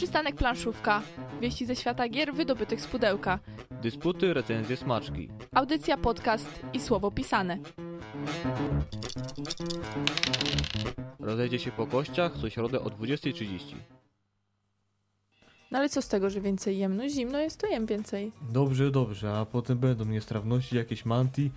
Przystanek planszówka. Wieści ze świata gier wydobytych z pudełka. Dysputy, recenzje, smaczki. Audycja, podcast i słowo pisane. Rozejdzie się po kościach co środę o 20.30. No ale co z tego, że więcej jem? No zimno jest, to jem więcej. Dobrze, dobrze, a potem będą niestrawności, jakieś manti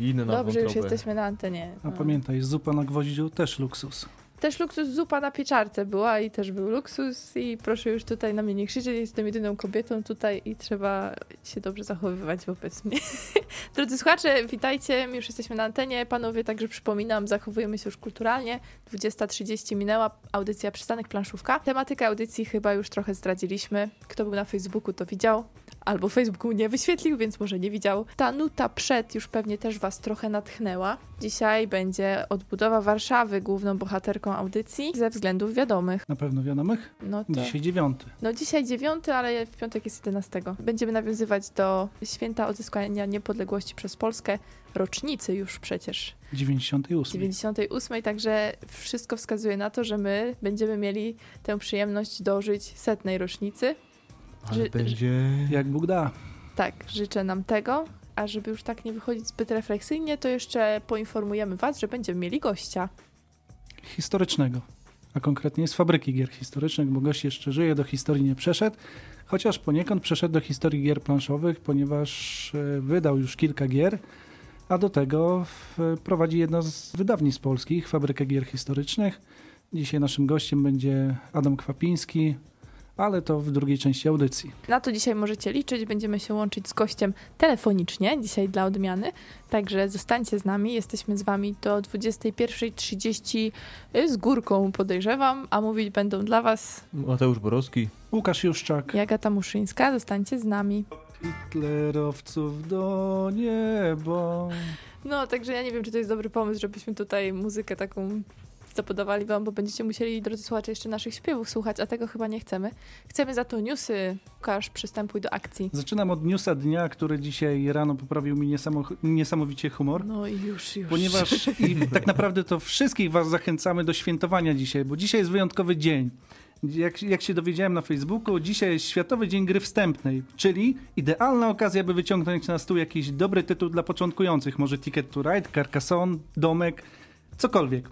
i inne na Dobrze, już wątrobę. jesteśmy na antenie. A No. pamiętaj, zupa na gwoździu też luksus. Też luksus zupa na pieczarce była i też był luksus i proszę już tutaj na mnie nie krzyczeć, jestem jedyną kobietą tutaj i trzeba się dobrze zachowywać wobec mnie. Drodzy słuchacze, witajcie, my już jesteśmy na antenie, panowie, także przypominam, zachowujemy się już kulturalnie. 20.30 minęła, audycja Przystanek Planszówka. Tematykę audycji chyba już trochę zdradziliśmy. Kto był na Facebooku, to widział. Albo Facebooku nie wyświetlił, więc może nie widział. Ta nuta przed już pewnie też Was trochę natchnęła. Dzisiaj będzie odbudowa Warszawy główną bohaterką audycji ze względów wiadomych. Na pewno wiadomych? No to... Dzisiaj dziewiąty. No dzisiaj dziewiąty, ale w piątek jest 11. Będziemy nawiązywać do święta odzyskania niepodległości przez Polskę, rocznicy już przecież 98. 98, także wszystko wskazuje na to, że my będziemy mieli tę przyjemność dożyć setnej rocznicy. Ale że- będzie... Jak Bóg da. Tak, życzę nam tego. A żeby już tak nie wychodzić zbyt refleksyjnie, to jeszcze poinformujemy Was, że będziemy mieli gościa. Historycznego. A konkretnie z fabryki gier historycznych, bo gość jeszcze żyje, do historii nie przeszedł. Chociaż poniekąd przeszedł do historii gier planszowych, ponieważ e, wydał już kilka gier, a do tego prowadzi jedno z wydawnictw polskich, Fabrykę Gier Historycznych. Dzisiaj naszym gościem będzie Adam Kwapiński, ale to w drugiej części audycji. Na to dzisiaj możecie liczyć. Będziemy się łączyć z gościem telefonicznie, dzisiaj dla odmiany. Także zostańcie z nami. Jesteśmy z Wami do 21.30 z górką, podejrzewam, a mówić będą dla Was Mateusz Borowski. Łukasz Juszczak. Jagata Muszyńska. Zostańcie z nami. Hitlerowców do nieba. No, także ja nie wiem, czy to jest dobry pomysł, żebyśmy tutaj muzykę taką zapodawali Wam, bo będziecie musieli, drodzy słuchacze, jeszcze naszych śpiewów słuchać, a tego chyba nie chcemy. Chcemy za to newsy. Łukasz, przystępuj do akcji. Zaczynam od newsa dnia, który dzisiaj rano poprawił mi niesamo, niesamowicie humor. No i już, już. Ponieważ i tak naprawdę to wszystkich Was zachęcamy do świętowania dzisiaj, bo dzisiaj jest wyjątkowy dzień. Jak, jak się dowiedziałem na Facebooku, dzisiaj jest Światowy Dzień Gry Wstępnej, czyli idealna okazja, by wyciągnąć na stół jakiś dobry tytuł dla początkujących. Może Ticket to Ride, Carcassonne, Domek, cokolwiek.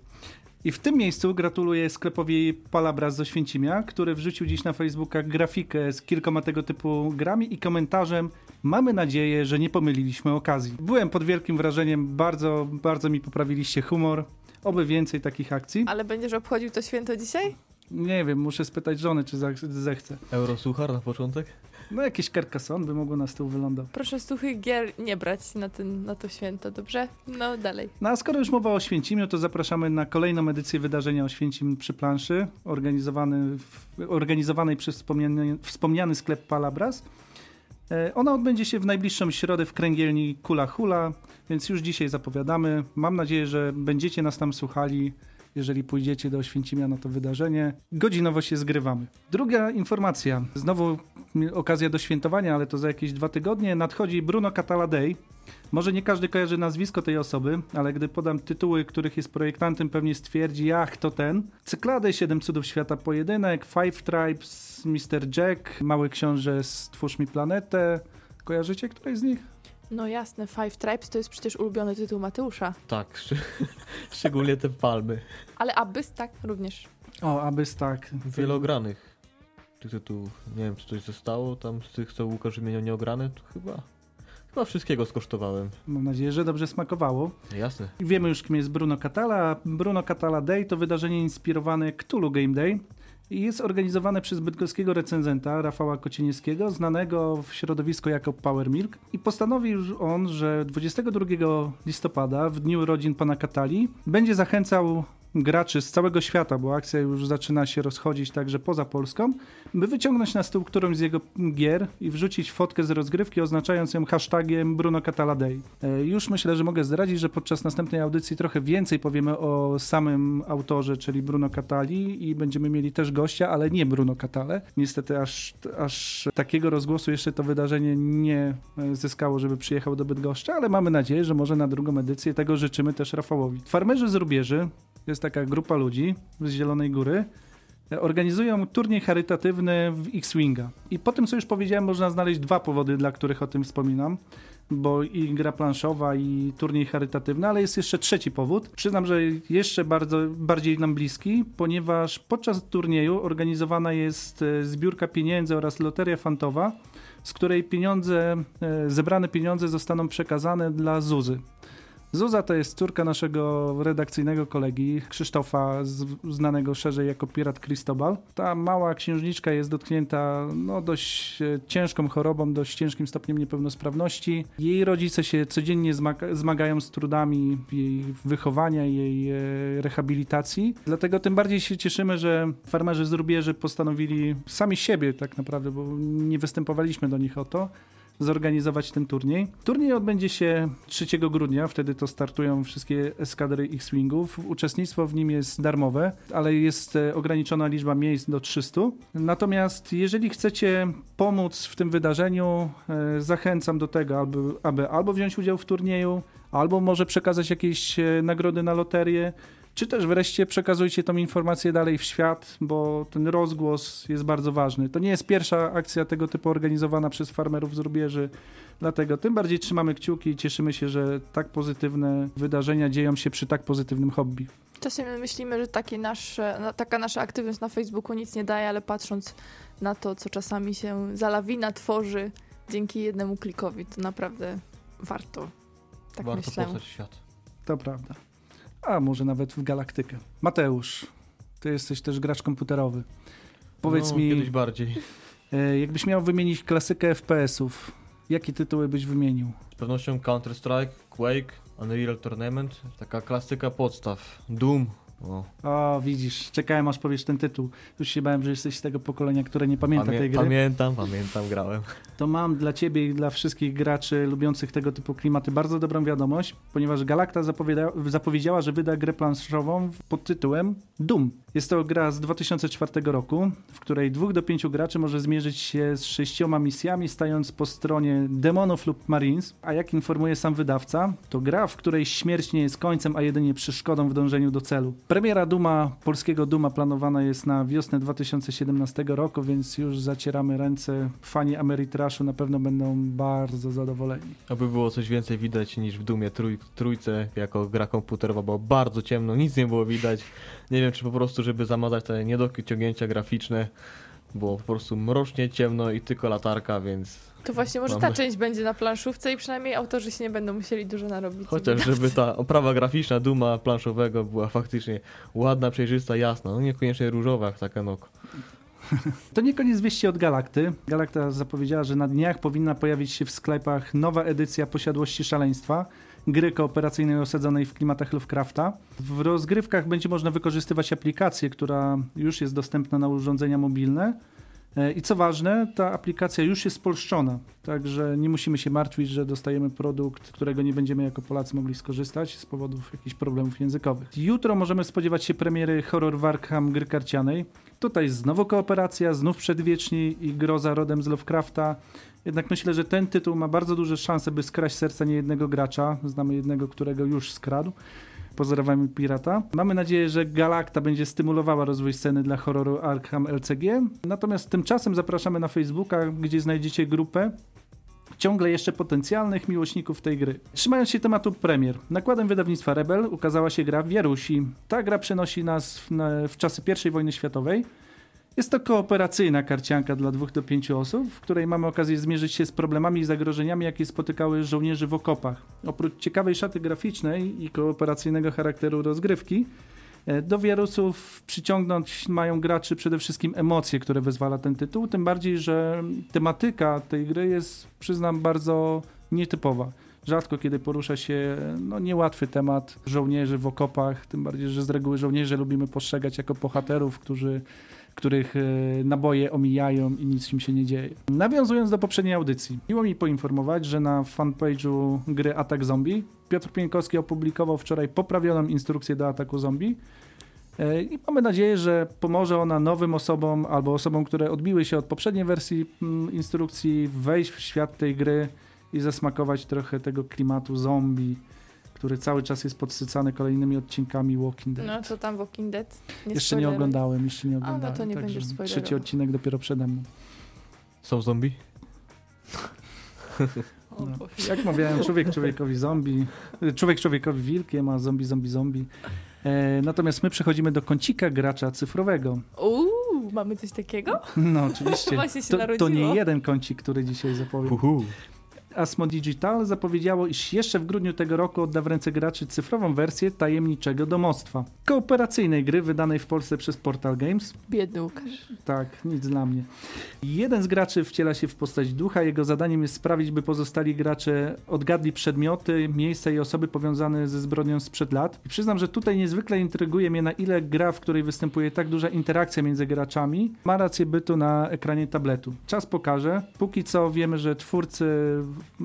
I w tym miejscu gratuluję sklepowi Palabras z Oświęcimia, który wrzucił dziś na Facebooka grafikę z kilkoma tego typu grami i komentarzem Mamy nadzieję, że nie pomyliliśmy okazji. Byłem pod wielkim wrażeniem, bardzo, bardzo mi poprawiliście humor. Oby więcej takich akcji. Ale będziesz obchodził to święto dzisiaj? Nie wiem, muszę spytać żony, czy zechce. Eurosuchar na początek. No jakieś Carcassonne by mogło na stół wylądować. Proszę suchych gier nie brać na, ten, na to święto, dobrze? No dalej. No a skoro już mowa o Święcimiu, to zapraszamy na kolejną edycję wydarzenia Oświęcim przy planszy, organizowany w, organizowanej przez wspomniany, wspomniany sklep Palabras. E, Ona odbędzie się w najbliższą środę w kręgielni Kula Hula, więc już dzisiaj zapowiadamy. Mam nadzieję, że będziecie nas tam słuchali, jeżeli pójdziecie do Oświęcimia na to wydarzenie. Godzinowo się zgrywamy. Druga informacja, znowu okazja do świętowania, ale to za jakieś dwa tygodnie, nadchodzi Bruno Catala Day. Może nie każdy kojarzy nazwisko tej osoby, ale gdy podam tytuły, których jest projektantem, pewnie stwierdzi, ach, to ten. Cyklady, Siedem Cudów Świata Pojedynek, Five Tribes, Mr. Jack, Mały Książę, Stwórz mi planetę. Kojarzycie któreś z nich? No jasne, Five Tribes to jest przecież ulubiony tytuł Mateusza. Tak, szcz- szczególnie te palmy. Ale Abyss tak również. O, abys tak. Wielogranych. Tych tytułów. Nie wiem, czy coś zostało tam z tych, co Łukasz wymieniał nieograne? To chyba... Chyba wszystkiego skosztowałem. Mam nadzieję, że dobrze smakowało. Jasne. I Wiemy już, kim jest Bruno Catala. Bruno Catala Day to wydarzenie inspirowane Cthulhu Game Day jest organizowane przez bydgoskiego recenzenta Rafała Kocieniewskiego, znanego w środowisku jako Power Milk. I postanowił on, że 22 listopada, w dniu urodzin pana Katali, będzie zachęcał graczy z całego świata, bo akcja już zaczyna się rozchodzić także poza Polską, by wyciągnąć na stół którąś z jego gier i wrzucić fotkę z rozgrywki, oznaczając ją hashtagiem Bruno Catala Day. E, Już myślę, że mogę zdradzić, że podczas następnej audycji trochę więcej powiemy o samym autorze, czyli Bruno Catali i będziemy mieli też gościa, ale nie Bruno Catale. Niestety aż, aż takiego rozgłosu jeszcze to wydarzenie nie e, zyskało, żeby przyjechał do Bydgoszczy, ale mamy nadzieję, że może na drugą edycję tego życzymy też Rafałowi. Farmerzy z Rubieży jest taka grupa ludzi z Zielonej Góry, organizują turniej charytatywny w X-Winga. I po tym, co już powiedziałem, można znaleźć dwa powody, dla których o tym wspominam bo i gra planszowa, i turniej charytatywny, ale jest jeszcze trzeci powód. Przyznam, że jeszcze bardzo, bardziej nam bliski, ponieważ podczas turnieju organizowana jest e, zbiórka pieniędzy oraz loteria fantowa, z której pieniądze, e, zebrane pieniądze zostaną przekazane dla Zuzy. Zuza to jest córka naszego redakcyjnego kolegi Krzysztofa, znanego szerzej jako Pirat Cristobal. Ta mała księżniczka jest dotknięta no, dość e, ciężką chorobą, dość ciężkim stopniem niepełnosprawności. Jej rodzice się codziennie zmagają z trudami jej wychowania, jej e, rehabilitacji. Dlatego tym bardziej się cieszymy, że farmerzy z Rubieży postanowili sami siebie tak naprawdę, bo nie występowaliśmy do nich o to, zorganizować ten turniej. Turniej odbędzie się 3 grudnia, wtedy to startują wszystkie eskadry X-Wingów. Uczestnictwo w nim jest darmowe, ale jest e, ograniczona liczba miejsc do 300. Natomiast jeżeli chcecie pomóc w tym wydarzeniu, e, zachęcam do tego, aby, aby albo wziąć udział w turnieju, albo może przekazać jakieś e, nagrody na loterię, czy też wreszcie przekazujcie tą informację dalej w świat, bo ten rozgłos jest bardzo ważny. To nie jest pierwsza akcja tego typu organizowana przez farmerów z rubieży, dlatego tym bardziej trzymamy kciuki i cieszymy się, że tak pozytywne wydarzenia dzieją się przy tak pozytywnym hobby. Czasem myślimy, że takie nasze, taka nasza aktywność na Facebooku nic nie daje, ale patrząc na to, co czasami się za lawina tworzy dzięki jednemu klikowi, to naprawdę warto. Tak warto myślę. poznać świat. To prawda a może nawet w galaktykę. Mateusz, ty jesteś też gracz komputerowy. Powiedz no, mi. Kiedyś bardziej. E, jakbyś miał wymienić klasykę FPS-ów, jakie tytuły byś wymienił? Z pewnością Counter-Strike, Quake, Unreal Tournament, taka klasyka podstaw. Doom, o. o, widzisz, czekałem aż powiesz ten tytuł. Już się bałem, że jesteś z tego pokolenia, które nie pamięta Pamię tej gry. Pamiętam, pamiętam, grałem. To mam dla ciebie i dla wszystkich graczy lubiących tego typu klimaty bardzo dobrą wiadomość, ponieważ Galacta zapowiedziała, że wyda grę planszową pod tytułem Doom. Jest to gra z 2004 roku, w której dwóch do pięciu graczy może zmierzyć się z sześcioma misjami, stając po stronie demonów lub marines, a jak informuje sam wydawca, to gra, w której śmierć nie jest końcem, a jedynie przeszkodą w dążeniu do celu. Premiera Duma, polskiego Duma planowana jest na wiosnę 2017 roku, więc już zacieramy ręce. Fani Ameritrashu na pewno będą bardzo zadowoleni. Aby było coś więcej widać niż w Dumie trój, trójce jako gra komputerowa, bo bardzo ciemno, nic nie było widać. Nie wiem, czy po prostu, żeby zamazać te niedociągnięcia graficzne, było po prostu mrocznie, ciemno i tylko latarka, więc to właśnie może ta część będzie na planszówce i przynajmniej autorzy się nie będą musieli dużo narobić. Chociaż żeby ta oprawa graficzna Duma planszowego była faktycznie ładna, przejrzysta, jasna. No niekoniecznie różowa jak taka nok. To nie koniec wieści od Galakty. Galakta zapowiedziała, że na dniach powinna pojawić się w sklepach nowa edycja Posiadłości Szaleństwa, gry kooperacyjnej osadzonej w klimatach Lovecrafta. W rozgrywkach będzie można wykorzystywać aplikację, która już jest dostępna na urządzenia mobilne E, I co ważne, ta aplikacja już jest spolszczona, także nie musimy się martwić, że dostajemy produkt, którego nie będziemy jako Polacy mogli skorzystać z powodów jakichś problemów językowych. Jutro możemy spodziewać się premiery Horror Warkham gry karcianej. Tutaj znowu kooperacja, znów przedwieczni i groza rodem z Lovecrafta. Jednak myślę, że ten tytuł ma bardzo duże szanse, by skraść serca niejednego gracza. Znamy jednego, którego już skradł. Pozdrawiamy Pirata. Mamy nadzieję, że Galacta będzie stymulowała rozwój sceny dla horroru Arkham LCG. Natomiast tymczasem zapraszamy na Facebooka, gdzie znajdziecie grupę ciągle jeszcze potencjalnych miłośników tej gry. Trzymając się tematu premier, nakładem wydawnictwa Rebel ukazała się gra w Jarusi. Ta gra przenosi nas w, w czasy I wojny światowej. Jest to kooperacyjna karcianka dla dwóch do pięciu osób, w której mamy okazję zmierzyć się z problemami i zagrożeniami, jakie spotykały żołnierzy w okopach. Oprócz ciekawej szaty graficznej i kooperacyjnego charakteru rozgrywki, e, do wirusów przyciągnąć mają graczy przede wszystkim emocje, które wyzwala ten tytuł, tym bardziej, że tematyka tej gry jest, przyznam, bardzo nietypowa. Rzadko kiedy porusza się no, niełatwy temat żołnierzy w okopach, tym bardziej, że z reguły żołnierze lubimy postrzegać jako bohaterów, którzy których e, naboje omijają i nic im się nie dzieje. Nawiązując do poprzedniej audycji, miło mi poinformować, że na fanpage'u gry Atak Zombie Piotr Pieńkowski opublikował wczoraj poprawioną instrukcję do ataku zombie. E, I mamy nadzieję, że pomoże ona nowym osobom albo osobom, które odbiły się od poprzedniej wersji mm, instrukcji, wejść w świat tej gry i zasmakować trochę tego klimatu zombie który cały czas jest podsycany kolejnymi odcinkami Walking Dead. No co tam Walking Dead? Nie jeszcze nie oglądałem, jeszcze nie no oglądałem. to nie także będziesz spoilerował. Trzeci odcinek dopiero przede mną. Są zombie? No. Jak mawiałem, człowiek człowiekowi zombie, człowiek człowiekowi wilkiem, a zombie zombie zombie. E, natomiast my przechodzimy do kącika gracza cyfrowego. Uuu, mamy coś takiego? No oczywiście. Właśnie się To, to nie jeden kącik, który dzisiaj zapowiem. Uhu. Asmo Digital zapowiedziało, iż jeszcze w grudniu tego roku odda w ręce graczy cyfrową wersję Tajemniczego Domostwa. Kooperacyjnej gry wydanej w Polsce przez Portal Games. Biedny Łukasz. Tak, nic dla mnie. Jeden z graczy wciela się w postać ducha. Jego zadaniem jest sprawić, by pozostali gracze odgadli przedmioty, miejsca i osoby powiązane ze zbrodnią sprzed lat. I przyznam, że tutaj niezwykle intryguje mnie, na ile gra, w której występuje tak duża interakcja między graczami, ma rację bytu na ekranie tabletu. Czas pokaże. Póki co wiemy, że twórcy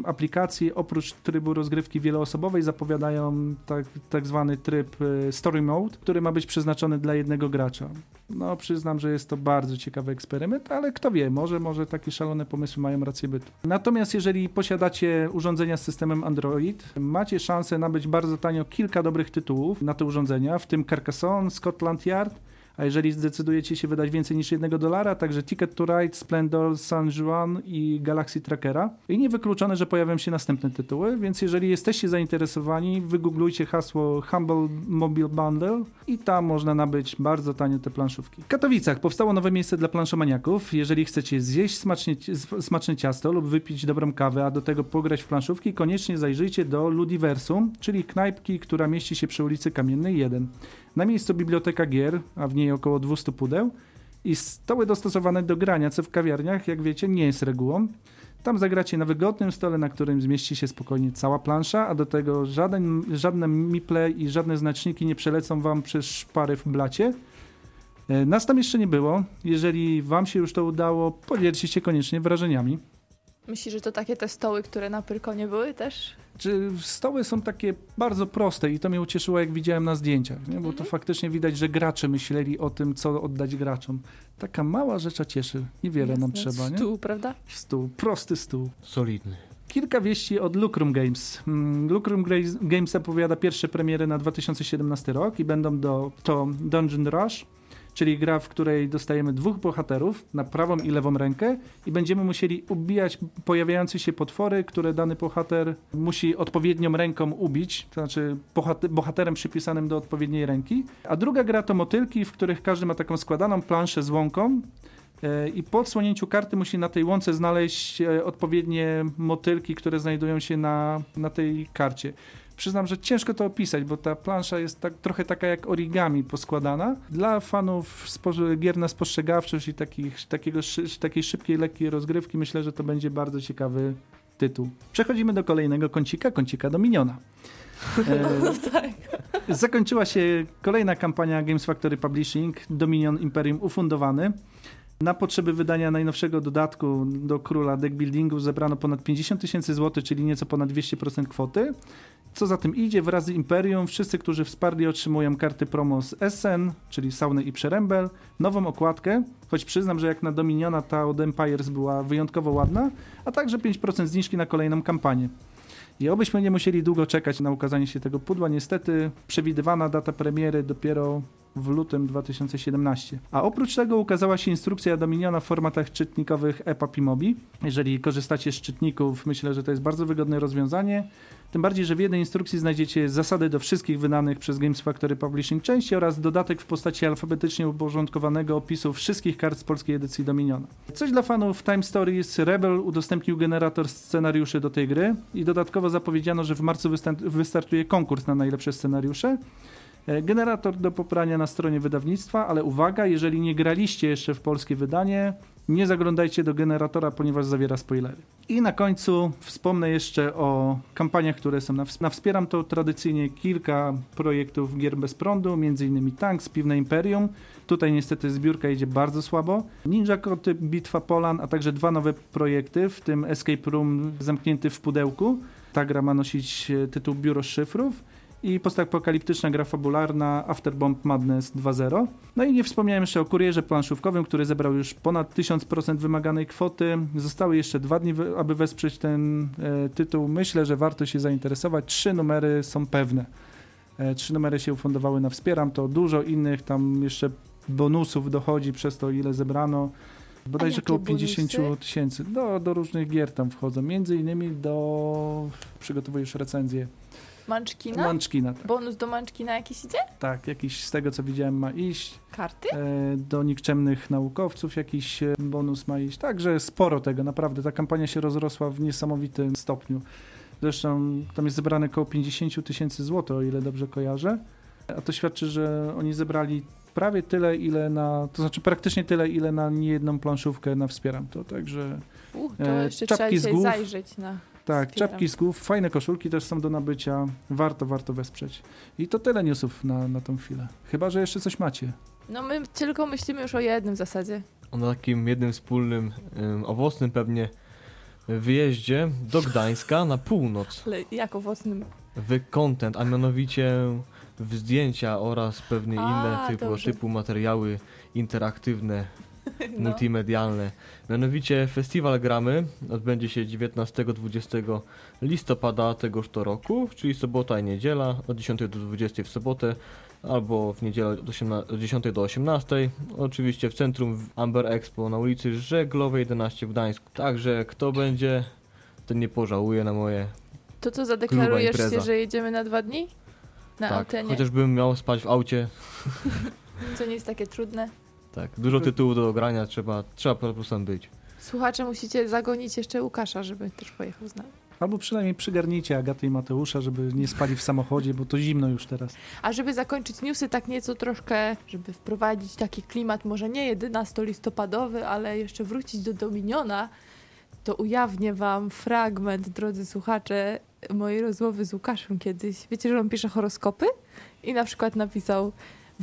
aplikacji oprócz trybu rozgrywki wieloosobowej zapowiadają tak, tak zwany tryb e, Story Mode, który ma być przeznaczony dla jednego gracza. No, przyznam, że jest to bardzo ciekawy eksperyment, ale kto wie, może, może takie szalone pomysły mają rację bytu. Natomiast jeżeli posiadacie urządzenia z systemem Android, macie szansę nabyć bardzo tanio kilka dobrych tytułów na te urządzenia, w tym Carcassonne, Scotland Yard, a jeżeli zdecydujecie się wydać więcej niż jednego dolara, także Ticket to Ride, Splendor, San Juan i Galaxy Trackera. I niewykluczone, że pojawią się następne tytuły, więc jeżeli jesteście zainteresowani, wygooglujcie hasło Humble Mobile Bundle i tam można nabyć bardzo tanio te planszówki. W Katowicach powstało nowe miejsce dla planszomaniaków. Jeżeli chcecie zjeść smacznie, smaczne ciasto lub wypić dobrą kawę, a do tego pograć w planszówki, koniecznie zajrzyjcie do Ludiversum, czyli knajpki, która mieści się przy ulicy Kamiennej 1. Na miejscu biblioteka gier, a w niej około 200 pudeł i stoły dostosowane do grania, co w kawiarniach, jak wiecie, nie jest regułą. Tam zagracie na wygodnym stole, na którym zmieści się spokojnie cała plansza, a do tego żaden, żadne miple i żadne znaczniki nie przelecą wam przez szpary w blacie. E, Nas tam jeszcze nie było. Jeżeli wam się już to udało, podzielcie się koniecznie wrażeniami. Myślisz, że to takie te stoły, które na Pyrkonie były też? Czy stoły są takie bardzo proste i to mnie ucieszyło, jak widziałem na zdjęciach, nie? bo to Mhm. faktycznie widać, że gracze myśleli o tym, co oddać graczom. Taka mała rzecza cieszy. Niewiele nam Jasne. trzeba, nie? Stół, prawda? Stół, prosty stół. Solidny. Kilka wieści od Lucrum Games. Mm, Lucrum Games zapowiada pierwsze premiery na 2017 rok i będą do, to Dungeon Rush, czyli gra, w której dostajemy dwóch bohaterów na prawą i lewą rękę i będziemy musieli ubijać pojawiające się potwory, które dany bohater musi odpowiednią ręką ubić, to znaczy bohater, bohaterem przypisanym do odpowiedniej ręki. A druga gra to motylki, w których każdy ma taką składaną planszę z łąką E, I po odsłonięciu karty musi na tej łące znaleźć e, odpowiednie motylki, które znajdują się na, na tej karcie. Przyznam, że ciężko to opisać, bo ta plansza jest tak, trochę taka jak origami poskładana. Dla fanów gier na spostrzegawczość i takich, takiego, takiej szybkiej, lekkiej rozgrywki myślę, że to będzie bardzo ciekawy tytuł. Przechodzimy do kolejnego kącika, kącika Dominiona. E, tak. Zakończyła się kolejna kampania Games Factory Publishing Dominion Imperium ufundowany. Na potrzeby wydania najnowszego dodatku do króla deck buildingu zebrano ponad 50 tysięcy złotych, czyli nieco ponad 200% kwoty. Co za tym idzie, wraz z Imperium wszyscy, którzy wsparli otrzymują karty promo z SN, czyli Sauny i Przerębel, nową okładkę, choć przyznam, że jak na Dominiona ta od Empires była wyjątkowo ładna, a także 5% zniżki na kolejną kampanię. I obyśmy nie musieli długo czekać na ukazanie się tego pudła. Niestety przewidywana data premiery dopiero w lutym 2017. A oprócz tego ukazała się instrukcja Dominiona w formatach czytnikowych EPUB i MOBI. Jeżeli korzystacie z czytników, myślę, że to jest bardzo wygodne rozwiązanie. Tym bardziej, że w jednej instrukcji znajdziecie zasady do wszystkich wydanych przez Games Factory Publishing części oraz dodatek w postaci alfabetycznie uporządkowanego opisu wszystkich kart z polskiej edycji Dominiona. Coś dla fanów Time Stories, Rebel udostępnił generator scenariuszy do tej gry i dodatkowo zapowiedziano, że w marcu wystar- wystartuje konkurs na najlepsze scenariusze. E, Generator do poprania na stronie wydawnictwa, ale uwaga, jeżeli nie graliście jeszcze w polskie wydanie, nie zaglądajcie do generatora, ponieważ zawiera spoilery. I na końcu wspomnę jeszcze o kampaniach, które są na, na Wspieram to tradycyjnie kilka projektów gier bez prądu, m.in. Tanks, Piwne Imperium. Tutaj niestety zbiórka idzie bardzo słabo. Ninja Koty, Bitwa Polan, a także dwa nowe projekty, w tym Escape Room zamknięty w pudełku. Ta gra ma nosić e, tytuł Biuro Szyfrów i postapokaliptyczna gra fabularna Afterbomb Madness 2.0. No i nie wspomniałem jeszcze o kurierze planszówkowym, który zebrał już ponad 1000% wymaganej kwoty. Zostały jeszcze dwa dni, aby wesprzeć ten e, tytuł. Myślę, że warto się zainteresować. Trzy numery są pewne. E, trzy numery się ufundowały na Wspieram, to dużo innych tam jeszcze bonusów dochodzi przez to, ile zebrano. Bodajże około 50 tysięcy. Do, do różnych gier tam wchodzą. Między innymi do... przygotowuję już recenzję. Manczkina? Manczkina, tak. Bonus do Manczkina jakiś idzie? Tak, jakiś z tego co widziałem ma iść. Karty? E, do nikczemnych naukowców jakiś e, bonus ma iść. Także sporo tego, naprawdę. Ta kampania się rozrosła w niesamowitym stopniu. Zresztą tam jest zebrane około 50 tysięcy złotych, o ile dobrze kojarzę. A to świadczy, że oni zebrali prawie tyle, ile na, to znaczy praktycznie tyle, ile na niejedną planszówkę na Wspieram to, także... Uh, to jeszcze trzeba z głów, zajrzeć na Tak, wspieram. czapki z głów, fajne koszulki też są do nabycia, warto, warto wesprzeć. I to tyle newsów na, na tą chwilę. Chyba, że jeszcze coś macie. No my tylko myślimy już o jednym w zasadzie. O takim jednym wspólnym, um, owocnym pewnie wyjeździe do Gdańska na północ. Ale jak owocnym? W content, a mianowicie w zdjęcia oraz pewnie A, inne typu, typu materiały interaktywne, no. multimedialne. Mianowicie festiwal Gramy odbędzie się 19-20 listopada tegoż to roku, czyli sobota i niedziela od 10 do 20 w sobotę albo w niedzielę od, 18, od 10 do 18. Oczywiście w centrum Amber Expo na ulicy Żeglowej 11 w Gdańsku. Także kto będzie, ten nie pożałuje na moje To co, zadeklarujesz się, że jedziemy na dwa dni? Na tak, antenie. chociażbym miał spać w aucie. Co nie jest takie trudne. Tak, dużo tytułów do grania, trzeba, trzeba po prostu tam być. Słuchacze, musicie zagonić jeszcze Łukasza, żeby też pojechał z nami. Albo przynajmniej przygarnijcie Agatę i Mateusza, żeby nie spali w samochodzie, bo to zimno już teraz. A żeby zakończyć newsy tak nieco troszkę, żeby wprowadzić taki klimat, może nie 11 listopadowy, ale jeszcze wrócić do Dominiona, to ujawnię wam fragment, drodzy słuchacze, mojej rozmowy z Łukaszem kiedyś. Wiecie, że on pisze horoskopy? I na przykład napisał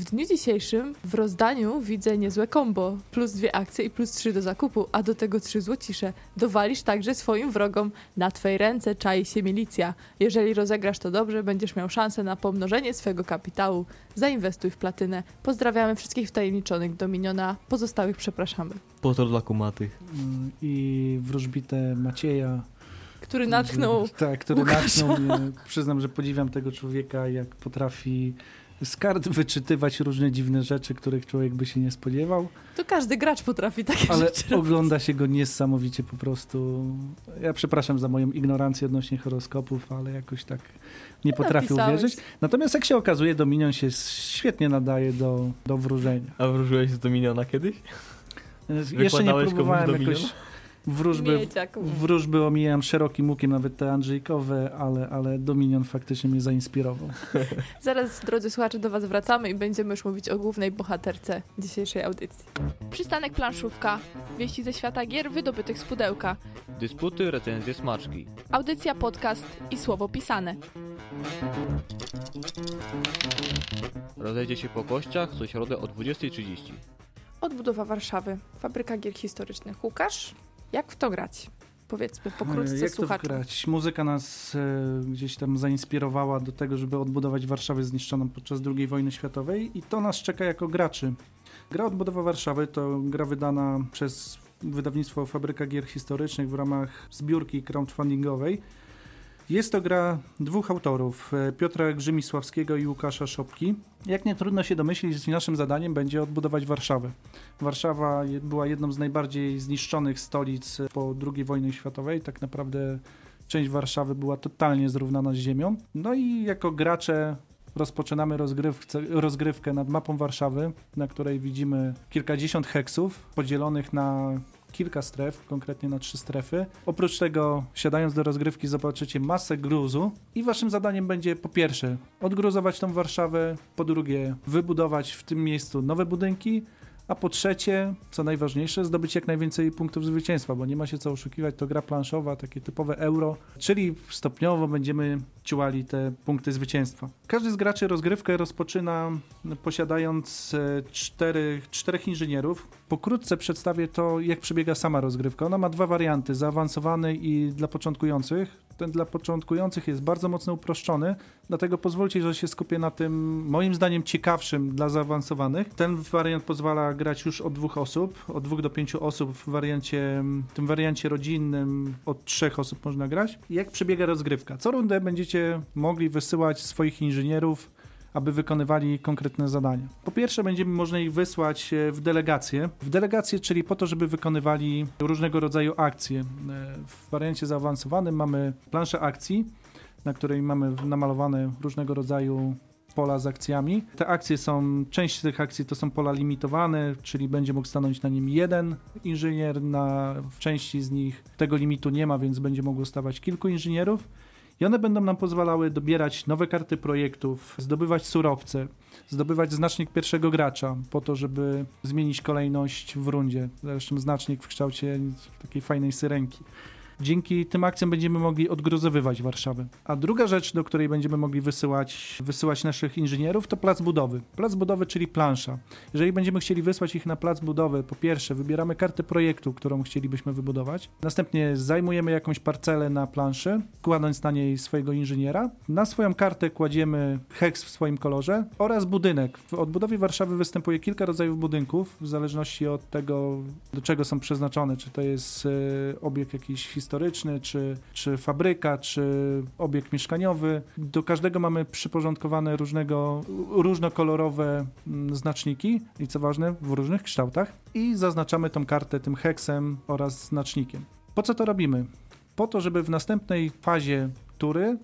w dniu dzisiejszym w rozdaniu widzę niezłe kombo. Plus dwie akcje i plus trzy do zakupu, a do tego trzy złocisze. Dowalisz także swoim wrogom. Na twej ręce czai się milicja. Jeżeli rozegrasz to dobrze, będziesz miał szansę na pomnożenie swego kapitału. Zainwestuj w platynę. Pozdrawiamy wszystkich wtajemniczonych Dominiona. Pozostałych przepraszamy. Pozdro dla kumatych. Mm, I wróżbite Macieja. Który natknął. Tak, który Łukasza. natknął mnie. Przyznam, że podziwiam tego człowieka, jak potrafi z kart wyczytywać różne dziwne rzeczy, których człowiek by się nie spodziewał. To każdy gracz potrafi takie Ale rzeczy ogląda robić. się go niesamowicie po prostu. Ja przepraszam za moją ignorancję odnośnie horoskopów, ale jakoś tak nie potrafię Napisałeś. uwierzyć. Natomiast jak się okazuje, Dominion się świetnie nadaje do, do wróżenia. A wróżyłeś z Dominiona kiedyś? Jeszcze nie próbowałem jakoś wróżby, wróżby omijam szerokim łukiem, nawet te Andrzejkowe, ale, ale Dominion faktycznie mnie zainspirował. Zaraz, drodzy słuchacze, do Was wracamy i będziemy już mówić o głównej bohaterce dzisiejszej audycji. Przystanek planszówka. Wieści ze świata gier wydobytych z pudełka. Dysputy, recenzje, smaczki. Audycja, podcast i słowo pisane. Rozejdzie się po kościach co środę o 20.30. Odbudowa Warszawy. Fabryka gier historycznych. Łukasz, jak w to grać? Powiedzmy pokrótce Jak słuchaczom. to grać? Muzyka nas e, gdzieś tam zainspirowała do tego, żeby odbudować Warszawę zniszczoną podczas II wojny światowej i to nas czeka jako graczy. Gra Odbudowa Warszawy to gra wydana przez wydawnictwo Fabryka Gier Historycznych w ramach zbiórki crowdfundingowej. Jest to gra dwóch autorów, e, Piotra Grzymisławskiego i Łukasza Szopki. Jak nie trudno się domyślić, naszym zadaniem będzie odbudować Warszawę. Warszawa była jedną z najbardziej zniszczonych stolic po II wojnie światowej. Tak naprawdę część Warszawy była totalnie zrównana z ziemią. No i jako gracze rozpoczynamy rozgrywkę nad mapą Warszawy, na której widzimy kilkadziesiąt heksów podzielonych na kilka stref, konkretnie na trzy strefy. Oprócz tego, siadając do rozgrywki, zobaczycie masę gruzu i waszym zadaniem będzie po pierwsze odgruzować tą Warszawę, po drugie wybudować w tym miejscu nowe budynki, A po trzecie, co najważniejsze, zdobyć jak najwięcej punktów zwycięstwa, bo nie ma się co oszukiwać, to gra planszowa, takie typowe euro, czyli stopniowo będziemy ciułali te punkty zwycięstwa. Każdy z graczy rozgrywkę rozpoczyna posiadając e, cztery, czterech inżynierów. Pokrótce przedstawię to, jak przebiega sama rozgrywka. Ona ma dwa warianty, zaawansowany i dla początkujących. Ten dla początkujących jest bardzo mocno uproszczony, dlatego pozwólcie, że się skupię na tym, moim zdaniem, ciekawszym dla zaawansowanych. Ten wariant pozwala grać już od dwóch osób, od dwóch do pięciu osób w wariancie, tym wariancie rodzinnym od trzech osób można grać. Jak przebiega rozgrywka? Co rundę będziecie mogli wysyłać swoich inżynierów aby wykonywali konkretne zadania. Po pierwsze, będziemy można ich wysłać e, w delegacje. W delegacje, czyli po to, żeby wykonywali różnego rodzaju akcje. E, w wariancie zaawansowanym mamy planszę akcji, na której mamy namalowane różnego rodzaju pola z akcjami. Te akcje są, część tych akcji to są pola limitowane, czyli będzie mógł stanąć na nim jeden inżynier, na, w części z nich tego limitu nie ma, więc będzie mogło stawać kilku inżynierów. I one będą nam pozwalały dobierać nowe karty projektów, zdobywać surowce, zdobywać znacznik pierwszego gracza po to, żeby zmienić kolejność w rundzie. Zresztą znacznik w kształcie takiej fajnej syrenki. Dzięki tym akcjom będziemy mogli odgruzowywać Warszawę. A druga rzecz, do której będziemy mogli wysyłać, wysyłać naszych inżynierów, to plac budowy. Plac budowy, czyli plansza. Jeżeli będziemy chcieli wysłać ich na plac budowy, po pierwsze wybieramy kartę projektu, którą chcielibyśmy wybudować. Następnie zajmujemy jakąś parcelę na planszy, kładąc na niej swojego inżyniera. Na swoją kartę kładziemy heks w swoim kolorze oraz budynek. W odbudowie Warszawy występuje kilka rodzajów budynków, w zależności od tego, do czego są przeznaczone. Czy to jest e, obiekt jakiś historyczny, historyczny, czy, czy fabryka, czy obiekt mieszkaniowy. Do każdego mamy przyporządkowane różnego, różnokolorowe mm, znaczniki i co ważne, w różnych kształtach i zaznaczamy tą kartę tym heksem oraz znacznikiem. Po co to robimy? Po to, żeby w następnej fazie tury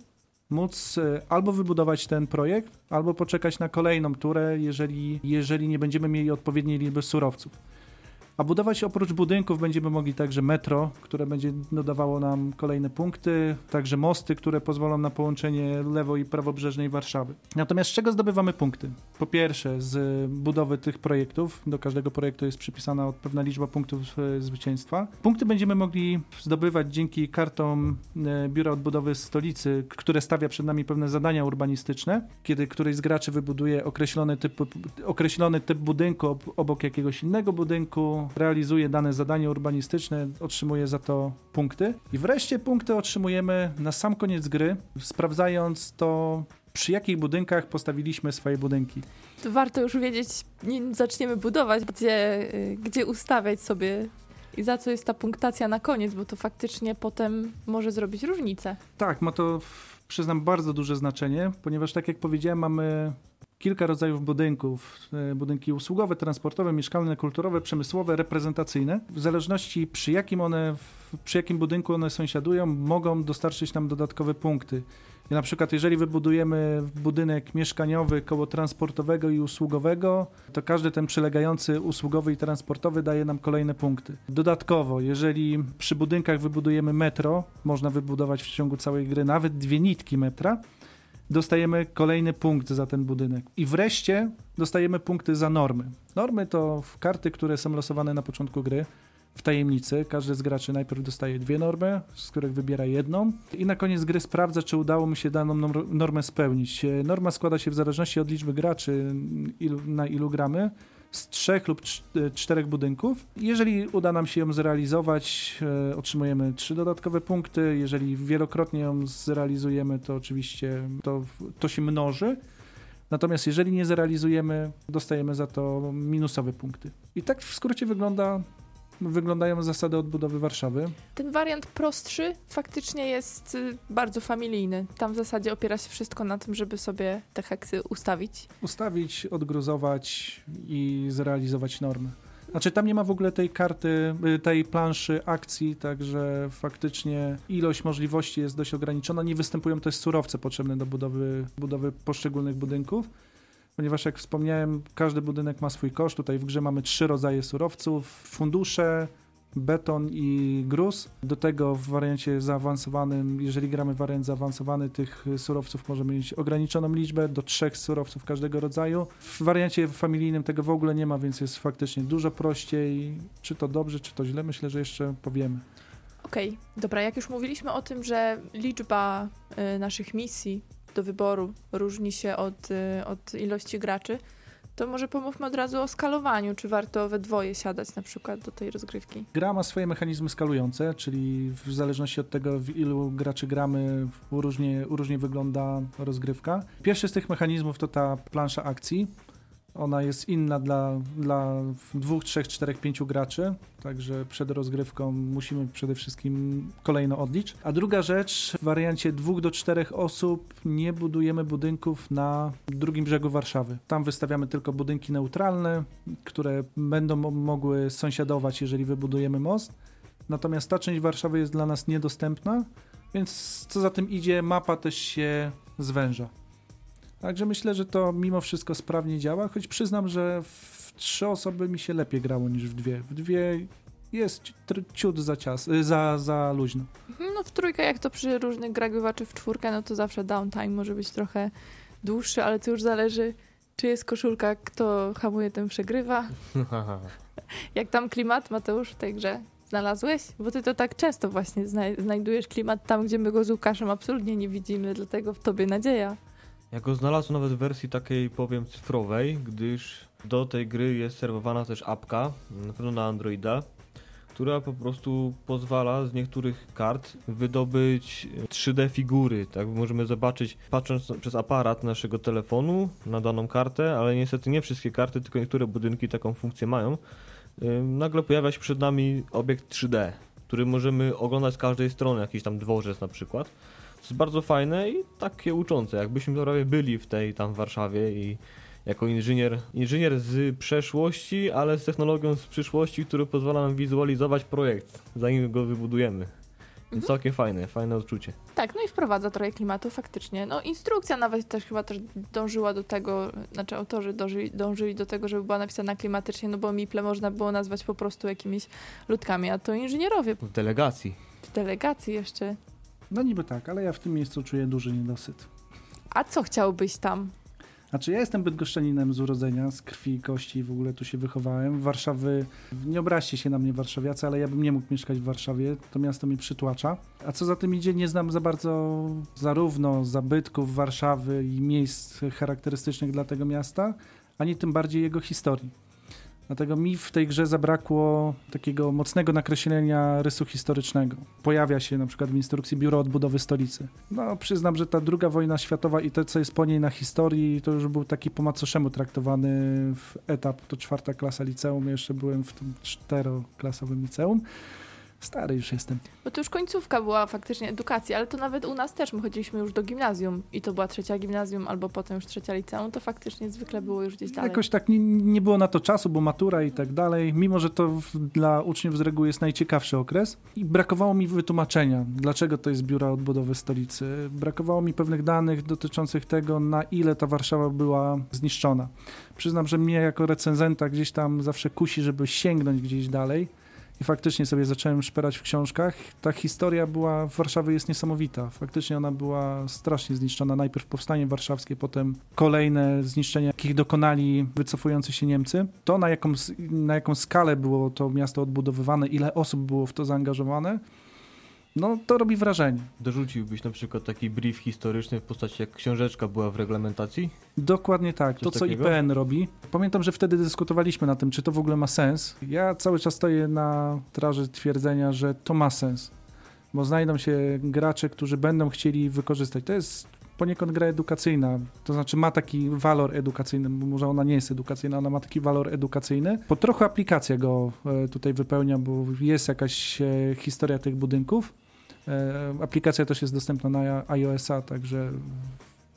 móc e, albo wybudować ten projekt, albo poczekać na kolejną turę, jeżeli, jeżeli nie będziemy mieli odpowiedniej liczby surowców. A budować oprócz budynków będziemy mogli także metro, które będzie dodawało nam kolejne punkty, także mosty, które pozwolą na połączenie lewo- i prawobrzeżnej Warszawy. Natomiast z czego zdobywamy punkty? Po pierwsze, z budowy tych projektów. Do każdego projektu jest przypisana pewna liczba punktów e, zwycięstwa. Punkty będziemy mogli zdobywać dzięki kartom e, Biura Odbudowy Stolicy, które stawia przed nami pewne zadania urbanistyczne. Kiedy któryś z graczy wybuduje określony typ, określony typ budynku obok jakiegoś innego budynku, realizuje dane zadanie urbanistyczne, otrzymuje za to punkty. I wreszcie punkty otrzymujemy na sam koniec gry, sprawdzając to, przy jakich budynkach postawiliśmy swoje budynki. To warto już wiedzieć, nim zaczniemy budować, gdzie, y, gdzie ustawiać sobie i za co jest ta punktacja na koniec, bo to faktycznie potem może zrobić różnicę. Tak, ma to, przyznam, bardzo duże znaczenie, ponieważ tak jak powiedziałem, mamy kilka rodzajów budynków. E, budynki usługowe, transportowe, mieszkalne, kulturowe, przemysłowe, reprezentacyjne. W zależności przy jakim one, przy jakim budynku one sąsiadują, mogą dostarczyć nam dodatkowe punkty. I na przykład jeżeli wybudujemy budynek mieszkaniowy koło transportowego i usługowego, to każdy ten przylegający usługowy i transportowy daje nam kolejne punkty. Dodatkowo, jeżeli przy budynkach wybudujemy metro, można wybudować w ciągu całej gry nawet dwie nitki metra, dostajemy kolejny punkt za ten budynek. I wreszcie dostajemy punkty za normy. Normy to karty, które są losowane na początku gry w tajemnicy. Każdy z graczy najpierw dostaje dwie normy, z których wybiera jedną i na koniec gry sprawdza, czy udało mu się daną normę spełnić. Norma składa się w zależności od liczby graczy, na ilu gramy, z trzech lub e, czterech budynków. Jeżeli uda nam się ją zrealizować, e, otrzymujemy trzy dodatkowe punkty. Jeżeli wielokrotnie ją zrealizujemy, to oczywiście to, to się mnoży. Natomiast jeżeli nie zrealizujemy, dostajemy za to minusowe punkty. I tak w skrócie wygląda wyglądają zasady odbudowy Warszawy. Ten wariant prostszy faktycznie jest y, bardzo familijny. Tam w zasadzie opiera się wszystko na tym, żeby sobie te heksy ustawić. Ustawić, odgruzować i zrealizować normy. Znaczy tam nie ma w ogóle tej karty, y, tej planszy akcji, także faktycznie ilość możliwości jest dość ograniczona. Nie występują też surowce potrzebne do budowy, budowy poszczególnych budynków ponieważ jak wspomniałem, każdy budynek ma swój koszt. Tutaj w grze mamy trzy rodzaje surowców: fundusze, beton i gruz. Do tego w wariancie zaawansowanym, jeżeli gramy wariant zaawansowany, tych surowców możemy mieć ograniczoną liczbę do trzech surowców każdego rodzaju. W wariancie familijnym tego w ogóle nie ma, więc jest faktycznie dużo prościej. Czy to dobrze, czy to źle, myślę, że jeszcze powiemy. Okej, okay. dobra, jak już mówiliśmy o tym, że liczba y, naszych misji do wyboru różni się od, y, od ilości graczy, to może pomówmy od razu o skalowaniu. Czy warto we dwoje siadać na przykład do tej rozgrywki? Gra ma swoje mechanizmy skalujące, czyli w zależności od tego, w ilu graczy gramy, różnie, różnie wygląda rozgrywka. Pierwszy z tych mechanizmów to ta plansza akcji. Ona jest inna dla, dla dwóch, trzech, czterech, pięciu graczy, także przed rozgrywką musimy przede wszystkim kolejno odlicz. A druga rzecz, w wariancie dwóch do czterech osób nie budujemy budynków na drugim brzegu Warszawy. Tam wystawiamy tylko budynki neutralne, które będą mogły sąsiadować, jeżeli wybudujemy most. Natomiast ta część Warszawy jest dla nas niedostępna, więc co za tym idzie, mapa też się zwęża. Także myślę, że to mimo wszystko sprawnie działa, choć przyznam, że w trzy osoby mi się lepiej grało niż w dwie. W dwie jest ciut za, cias, y, za, za luźno. Mhm, no w trójkę, jak to przy różnych grach bywa, czy w czwórkę, no to zawsze downtime może być trochę dłuższy, ale to już zależy, czy jest koszulka, kto hamuje, ten przegrywa. jak tam klimat, Mateusz, w tej grze? Znalazłeś? Bo ty to tak często właśnie znajdujesz klimat tam, gdzie my go z Łukaszem absolutnie nie widzimy, dlatego w tobie nadzieja. Ja go znalazłem nawet w wersji takiej, powiem, cyfrowej, gdyż do tej gry jest serwowana też apka, na pewno na Androida, która po prostu pozwala z niektórych kart wydobyć 3D figury. Tak możemy zobaczyć, patrząc przez aparat naszego telefonu na daną kartę, ale niestety nie wszystkie karty, tylko niektóre budynki taką funkcję mają. Nagle pojawia się przed nami obiekt 3D, który możemy oglądać z każdej strony, jakiś tam dworzec na przykład jest bardzo fajne i takie uczące, jakbyśmy prawie byli w tej tam Warszawie i jako inżynier, inżynier z przeszłości, ale z technologią z przyszłości, który pozwala nam wizualizować projekt, zanim go wybudujemy. Mhm. Całkiem fajne, fajne odczucie. Tak, no i wprowadza trochę klimatu faktycznie. No instrukcja nawet też chyba też dążyła do tego, znaczy autorzy dążyli, dążyli do tego, żeby była napisana klimatycznie, no bo Miple można było nazwać po prostu jakimiś ludkami, a to inżynierowie. W delegacji. W delegacji jeszcze. No niby tak, ale ja w tym miejscu czuję duży niedosyt. A co chciałbyś tam? Znaczy ja jestem bydgoszczaninem z urodzenia, z krwi i kości w ogóle tu się wychowałem. Warszawy, nie obraźcie się na mnie warszawiacy, ale ja bym nie mógł mieszkać w Warszawie, to miasto mi przytłacza. A co za tym idzie, nie znam za bardzo zarówno zabytków Warszawy i miejsc charakterystycznych dla tego miasta, ani tym bardziej jego historii. Dlatego mi w tej grze zabrakło takiego mocnego nakreślenia rysu historycznego. Pojawia się na przykład w instrukcji Biuro Odbudowy Stolicy. No, przyznam, że ta druga wojna światowa i to, co jest po niej na historii, to już był taki po macoszemu traktowany etap, to czwarta klasa liceum. Jeszcze byłem w tym czteroklasowym liceum. Stary już jestem. Bo to już końcówka była faktycznie edukacji, ale to nawet u nas też, my chodziliśmy już do gimnazjum i to była trzecia gimnazjum albo potem już trzecia liceum, to faktycznie zwykle było już gdzieś dalej. Jakoś tak nie, nie było na to czasu, bo matura i tak dalej, mimo że to w, dla uczniów z reguły jest najciekawszy okres i brakowało mi wytłumaczenia, dlaczego to jest biura odbudowy stolicy. Brakowało mi pewnych danych dotyczących tego, na ile ta Warszawa była zniszczona. Przyznam, że mnie jako recenzenta gdzieś tam zawsze kusi, żeby sięgnąć gdzieś dalej i faktycznie sobie zacząłem szperać w książkach. Ta historia była w Warszawie jest niesamowita. Faktycznie ona była strasznie zniszczona. Najpierw powstanie warszawskie, potem kolejne zniszczenia, jakich dokonali wycofujący się Niemcy. To na jaką, na jaką skalę było to miasto odbudowywane, ile osób było w to zaangażowane, no to robi wrażenie. Dorzuciłbyś na przykład taki brief historyczny w postaci jak książeczka była w reglamentacji? Dokładnie tak, Coś to co takiego? IPN robi. Pamiętam, że wtedy dyskutowaliśmy na tym, czy to w ogóle ma sens. Ja cały czas stoję na traży twierdzenia, że to ma sens, bo znajdą się gracze, którzy będą chcieli wykorzystać. To jest poniekąd gra edukacyjna, to znaczy ma taki walor edukacyjny, bo może ona nie jest edukacyjna, ona ma taki walor edukacyjny. Po trochę aplikacja go e, tutaj wypełnia, bo jest jakaś e, historia tych budynków, aplikacja też jest dostępna na iOS-a, także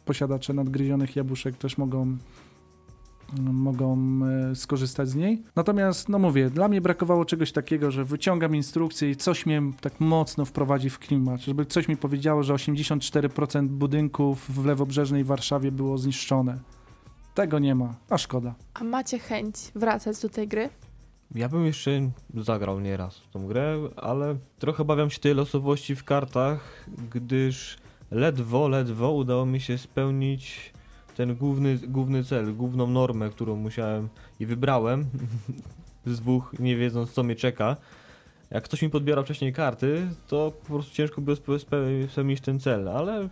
posiadacze nadgryzionych jabłuszek też mogą mogą e, skorzystać z niej. Natomiast, no mówię, dla mnie brakowało czegoś takiego, że wyciągam instrukcję i coś mnie tak mocno wprowadzi w klimat, żeby coś mi powiedziało, że 84% budynków w lewobrzeżnej Warszawie było zniszczone. Tego nie ma, a szkoda. A macie chęć wracać do tej gry? Ja bym jeszcze zagrał nieraz w tą grę, ale trochę obawiam się tej losowości w kartach, gdyż ledwo, ledwo udało mi się spełnić ten główny, główny cel, główną normę, którą musiałem i wybrałem z dwóch, nie wiedząc co mnie czeka. Jak ktoś mi podbierał wcześniej karty, to po prostu ciężko było spe- spe- spełnić ten cel, ale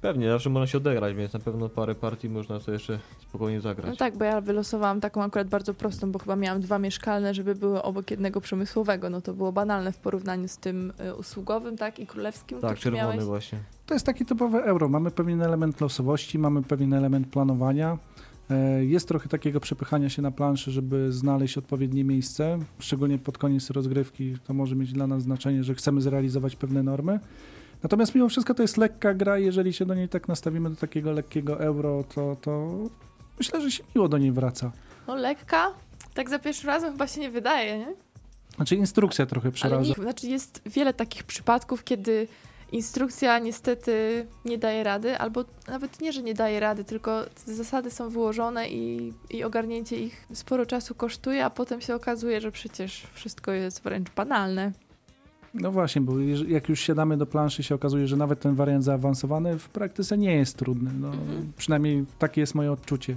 pewnie zawsze można się odegrać, więc na pewno parę partii można sobie jeszcze spokojnie zagrać. No tak, bo ja wylosowałam taką akurat bardzo prostą, bo chyba miałam dwa mieszkalne, żeby były obok jednego przemysłowego. No to było banalne w porównaniu z tym y, usługowym, tak? I królewskim. tak, czerwony miałeś. właśnie. To jest takie typowe euro. Mamy pewien element losowości, mamy pewien element planowania. E, Jest trochę takiego przepychania się na planszy, żeby znaleźć odpowiednie miejsce. Szczególnie pod koniec rozgrywki to może mieć dla nas znaczenie, że chcemy zrealizować pewne normy. Natomiast mimo wszystko to jest lekka gra. Jeżeli się do niej tak nastawimy, do takiego lekkiego euro, to, to myślę, że się miło do niej wraca. No lekka, tak za pierwszym razem chyba się nie wydaje, nie? Znaczy instrukcja trochę Ale przeraża. nie, znaczy jest wiele takich przypadków, kiedy instrukcja niestety nie daje rady, albo nawet nie, że nie daje rady, tylko zasady są wyłożone i, i ogarnięcie ich sporo czasu kosztuje, a potem się okazuje, że przecież wszystko jest wręcz banalne. No właśnie, bo jak już siadamy do planszy, się okazuje, że nawet ten wariant zaawansowany w praktyce nie jest trudny. No, Mhm. Przynajmniej takie jest moje odczucie.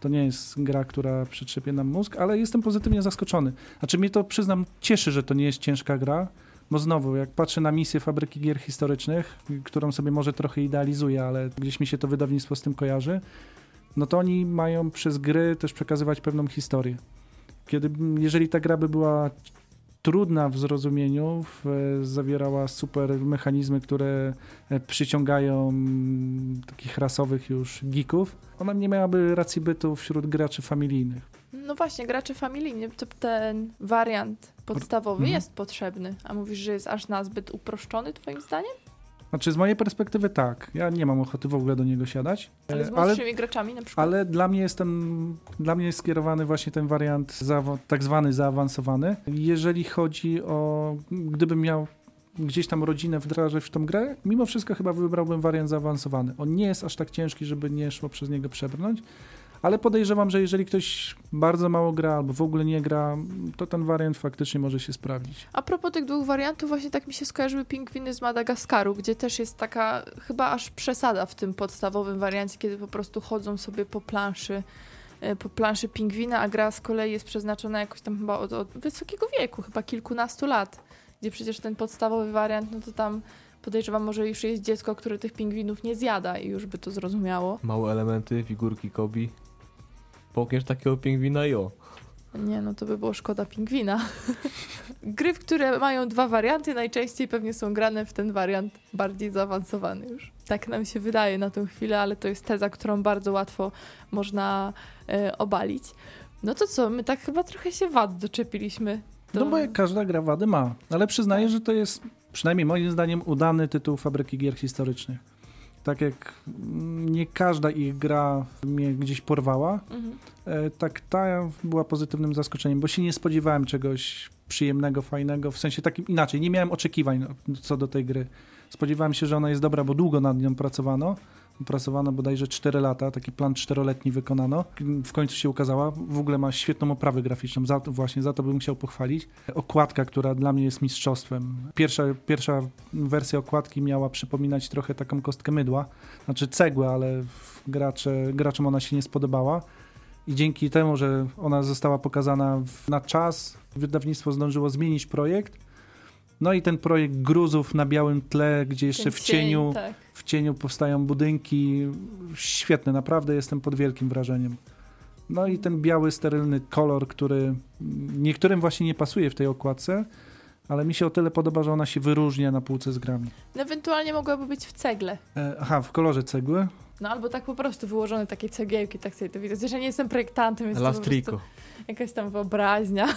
To nie jest gra, która przetrzepie nam mózg, ale jestem pozytywnie zaskoczony. Znaczy mnie to, przyznam, cieszy, że to nie jest ciężka gra, bo znowu, jak patrzę na misję Fabryki Gier Historycznych, którą sobie może trochę idealizuję, ale gdzieś mi się to wydawnictwo z tym kojarzy, no to oni mają przez gry też przekazywać pewną historię. Kiedy, jeżeli ta gra by była trudna w zrozumieniu, w, zawierała super mechanizmy, które e, przyciągają mm, takich rasowych już geeków, ona nie miałaby racji bytu wśród graczy familijnych. No właśnie, gracze familijni, to ten wariant podstawowy Mhm. jest potrzebny, a mówisz, że jest aż nazbyt uproszczony twoim zdaniem? Znaczy z mojej perspektywy tak, ja nie mam ochoty w ogóle do niego siadać, Ale z e, młodszymi graczami na przykład? ale dla mnie jest ten, dla mnie jest skierowany właśnie ten wariant zaawa- tak zwany zaawansowany. Jeżeli chodzi o, gdybym miał gdzieś tam rodzinę wdrażać w tą grę, mimo wszystko chyba wybrałbym wariant zaawansowany. On nie jest aż tak ciężki, żeby nie szło przez niego przebrnąć, ale podejrzewam, że jeżeli ktoś bardzo mało gra albo w ogóle nie gra, to ten wariant faktycznie może się sprawdzić. A propos tych dwóch wariantów, właśnie tak mi się skojarzyły pingwiny z Madagaskaru, gdzie też jest taka chyba aż przesada w tym podstawowym wariancie, kiedy po prostu chodzą sobie po planszy, e, po planszy pingwina, a gra z kolei jest przeznaczona jakoś tam chyba od, od wysokiego wieku, chyba kilkunastu lat, gdzie przecież ten podstawowy wariant, no to tam podejrzewam, może już jest dziecko, które tych pingwinów nie zjada i już by to zrozumiało. Małe elementy, figurki Kobi. Połkniesz takiego pingwina i o. Nie, no to by było szkoda pingwina. Gry, w które mają dwa warianty, najczęściej pewnie są grane w ten wariant bardziej zaawansowany już. Tak nam się wydaje na tę chwilę, ale to jest teza, którą bardzo łatwo można e, obalić. No to co, my tak chyba trochę się wad doczepiliśmy. To... No bo jak każda gra wady ma, ale przyznaję, Tak. że to jest przynajmniej moim zdaniem udany tytuł Fabryki Gier Historycznych. Tak jak nie każda ich gra mnie gdzieś porwała, Mhm. e, tak ta była pozytywnym zaskoczeniem, bo się nie spodziewałem czegoś przyjemnego, fajnego, w sensie takim inaczej, nie miałem oczekiwań co do tej gry. Spodziewałem się, że ona jest dobra, bo długo nad nią pracowano. Pracowano bodajże 4 lata, taki plan czteroletni wykonano. W końcu się ukazała. W ogóle ma świetną oprawę graficzną, za, to- właśnie za to bym chciał pochwalić. Okładka, która dla mnie jest mistrzostwem. Pierwsza, pierwsza wersja okładki miała przypominać trochę taką kostkę mydła, znaczy cegłę, ale gracze, graczom ona się nie spodobała. I dzięki temu, że ona została pokazana na czas, wydawnictwo zdążyło zmienić projekt. No i ten projekt gruzów na białym tle, gdzie jeszcze Ten w cieniu, cień, tak. w cieniu powstają budynki. Świetne, naprawdę jestem pod wielkim wrażeniem. No i ten biały, sterylny kolor, który niektórym właśnie nie pasuje w tej okładce, ale mi się o tyle podoba, że ona się wyróżnia na półce z grami. No, ewentualnie mogłaby być w cegle. E, aha, w kolorze cegły. No albo tak po prostu wyłożone takie cegiełki, tak sobie to widzę. Zresztą nie jestem projektantem, więc to po jakaś tam wyobraźnia.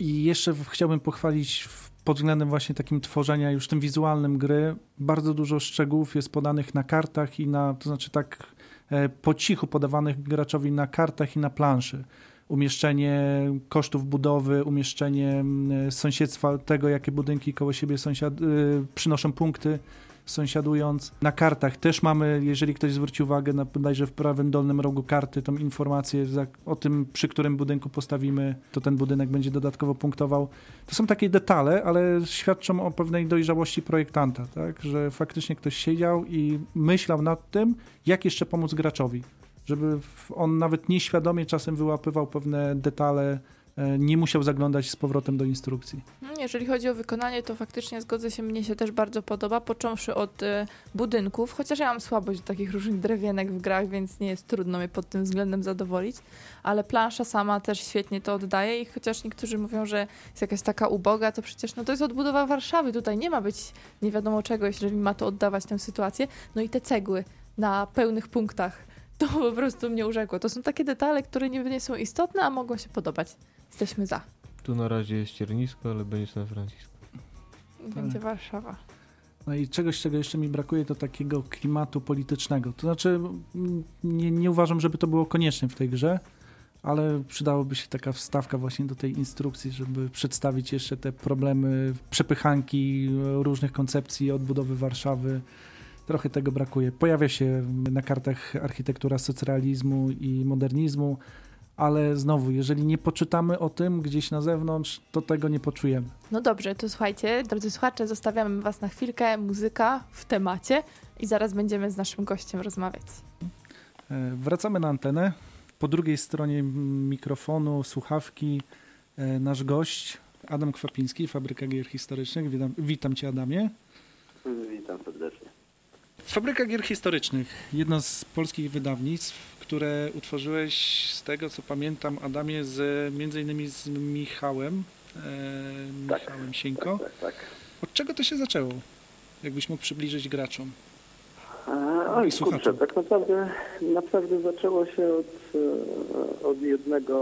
I jeszcze chciałbym pochwalić w- pod względem właśnie takim tworzenia już tym wizualnym gry. Bardzo dużo szczegółów jest podanych na kartach i na, to znaczy tak e, po cichu podawanych graczowi na kartach i na planszy. Umieszczenie kosztów budowy, umieszczenie mm, sąsiedztwa tego, jakie budynki koło siebie sąsiad, y, przynoszą punkty. Sąsiadując. Na kartach też mamy, jeżeli ktoś zwróci uwagę, na bodajże w prawym dolnym rogu karty, tą informację za, o tym, przy którym budynku postawimy, to ten budynek będzie dodatkowo punktował. To są takie detale, ale świadczą o pewnej dojrzałości projektanta, tak? że faktycznie ktoś siedział i myślał nad tym, jak jeszcze pomóc graczowi żeby on nawet nieświadomie czasem wyłapywał pewne detale, nie musiał zaglądać z powrotem do instrukcji. No, jeżeli chodzi o wykonanie, to faktycznie zgodzę się, mnie się też bardzo podoba, począwszy od y, budynków, chociaż ja mam słabość do takich różnych drewienek w grach, więc nie jest trudno mnie pod tym względem zadowolić, ale plansza sama też świetnie to oddaje i chociaż niektórzy mówią, że jest jakaś taka uboga, to przecież no to jest odbudowa Warszawy, tutaj nie ma być nie wiadomo czego, jeżeli ma to oddawać tę sytuację, no i te cegły na pełnych punktach to po prostu mnie urzekło. To są takie detale, które niby nie są istotne, a mogą się podobać. Jesteśmy za. Tu na razie jest Ciernisko, ale będzie San Francisco. Będzie tak. Warszawa. No i czegoś, czego jeszcze mi brakuje, to takiego klimatu politycznego. To znaczy, nie, nie uważam, żeby to było konieczne w tej grze, ale przydałoby się taka wstawka właśnie do tej instrukcji, żeby przedstawić jeszcze te problemy przepychanki różnych koncepcji odbudowy Warszawy, Trochę tego brakuje. Pojawia się na kartach architektura socrealizmu i modernizmu, ale znowu, jeżeli nie poczytamy o tym gdzieś na zewnątrz, to tego nie poczujemy. No dobrze, to słuchajcie, drodzy słuchacze, zostawiamy Was na chwilkę. Muzyka w temacie i zaraz będziemy z naszym gościem rozmawiać. E, wracamy na antenę. Po drugiej stronie mikrofonu, słuchawki, e, nasz gość Adam Kwapiński, Fabryka Gier Historycznych. Witam, witam Cię, Adamie. Witam serdecznie. Fabryka Gier Historycznych, jedno z polskich wydawnictw, które utworzyłeś z tego, co pamiętam, Adamie, z, między innymi z Michałem, e, tak, Michałem Sieńko. Tak, tak, tak, Od czego to się zaczęło? Jakbyś mógł przybliżyć graczom? Oj, kurczę, tak naprawdę, naprawdę zaczęło się od, e, od jednego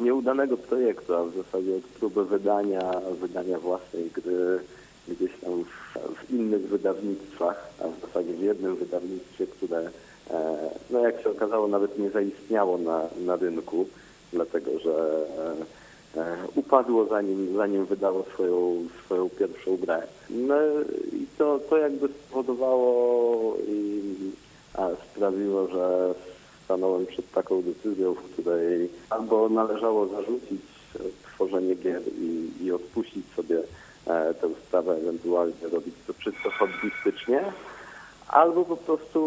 e, nieudanego projektu, a w zasadzie od próby wydania, wydania własnej gry gdzieś tam w, w, innych wydawnictwach, a w zasadzie w jednym wydawnictwie, które no jak się okazało nawet nie zaistniało na, na rynku, dlatego że e, e, upadło zanim, zanim wydało swoją, swoją pierwszą grę. No i to, to jakby spowodowało i a, sprawiło, że stanąłem przed taką decyzją, w której albo należało zarzucić tworzenie gier i, i odpuścić sobie E, tę sprawę ewentualnie robić to czysto hobbystycznie, albo po prostu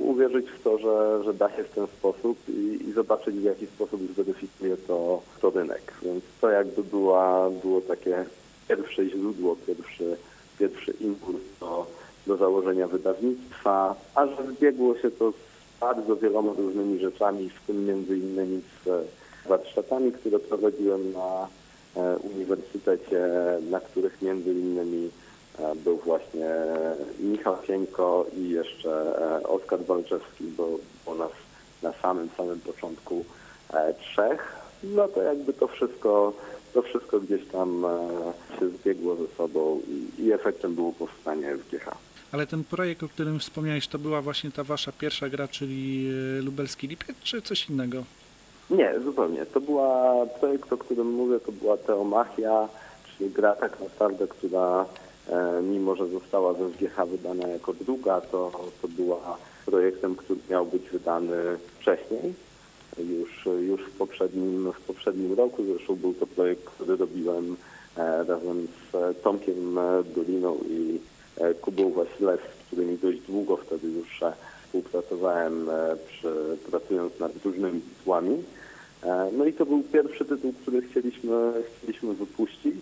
uwierzyć w to, że, że da się w ten sposób i, i zobaczyć w jaki sposób zweryfikuje to, to rynek. Więc to jakby była, było takie pierwsze źródło, pierwszy, pierwszy impuls do, do założenia wydawnictwa, a że zbiegło się to z bardzo wieloma różnymi rzeczami, w tym między innymi z warsztatami, które prowadziłem na E, uniwersytecie, na których między innymi e, był właśnie Michał Cieńko i jeszcze e, Oskar Walczewski, bo było nas na samym, samym początku trzech. No to jakby to wszystko, to wszystko gdzieś tam się zbiegło ze sobą i, i efektem było powstanie FGH. Ale ten projekt, o którym wspomniałeś, to była właśnie ta wasza pierwsza gra, czyli Lubelski Lipiec, czy coś innego? Nie, zupełnie. To była projekt, o którym mówię, to była Teomachia, czyli gra tak naprawdę, która e, mimo, że została ze SGH wydana jako druga, to, to była projektem, który miał być wydany wcześniej, już, już w, poprzednim, w poprzednim roku. Zresztą był to projekt, który robiłem e, razem z Tomkiem Doliną i e, Kubą Wasilewskim, z którymi dość długo wtedy już współpracowałem, przy, pracując nad różnymi tytułami. E, no i to był pierwszy tytuł, który chcieliśmy, chcieliśmy wypuścić.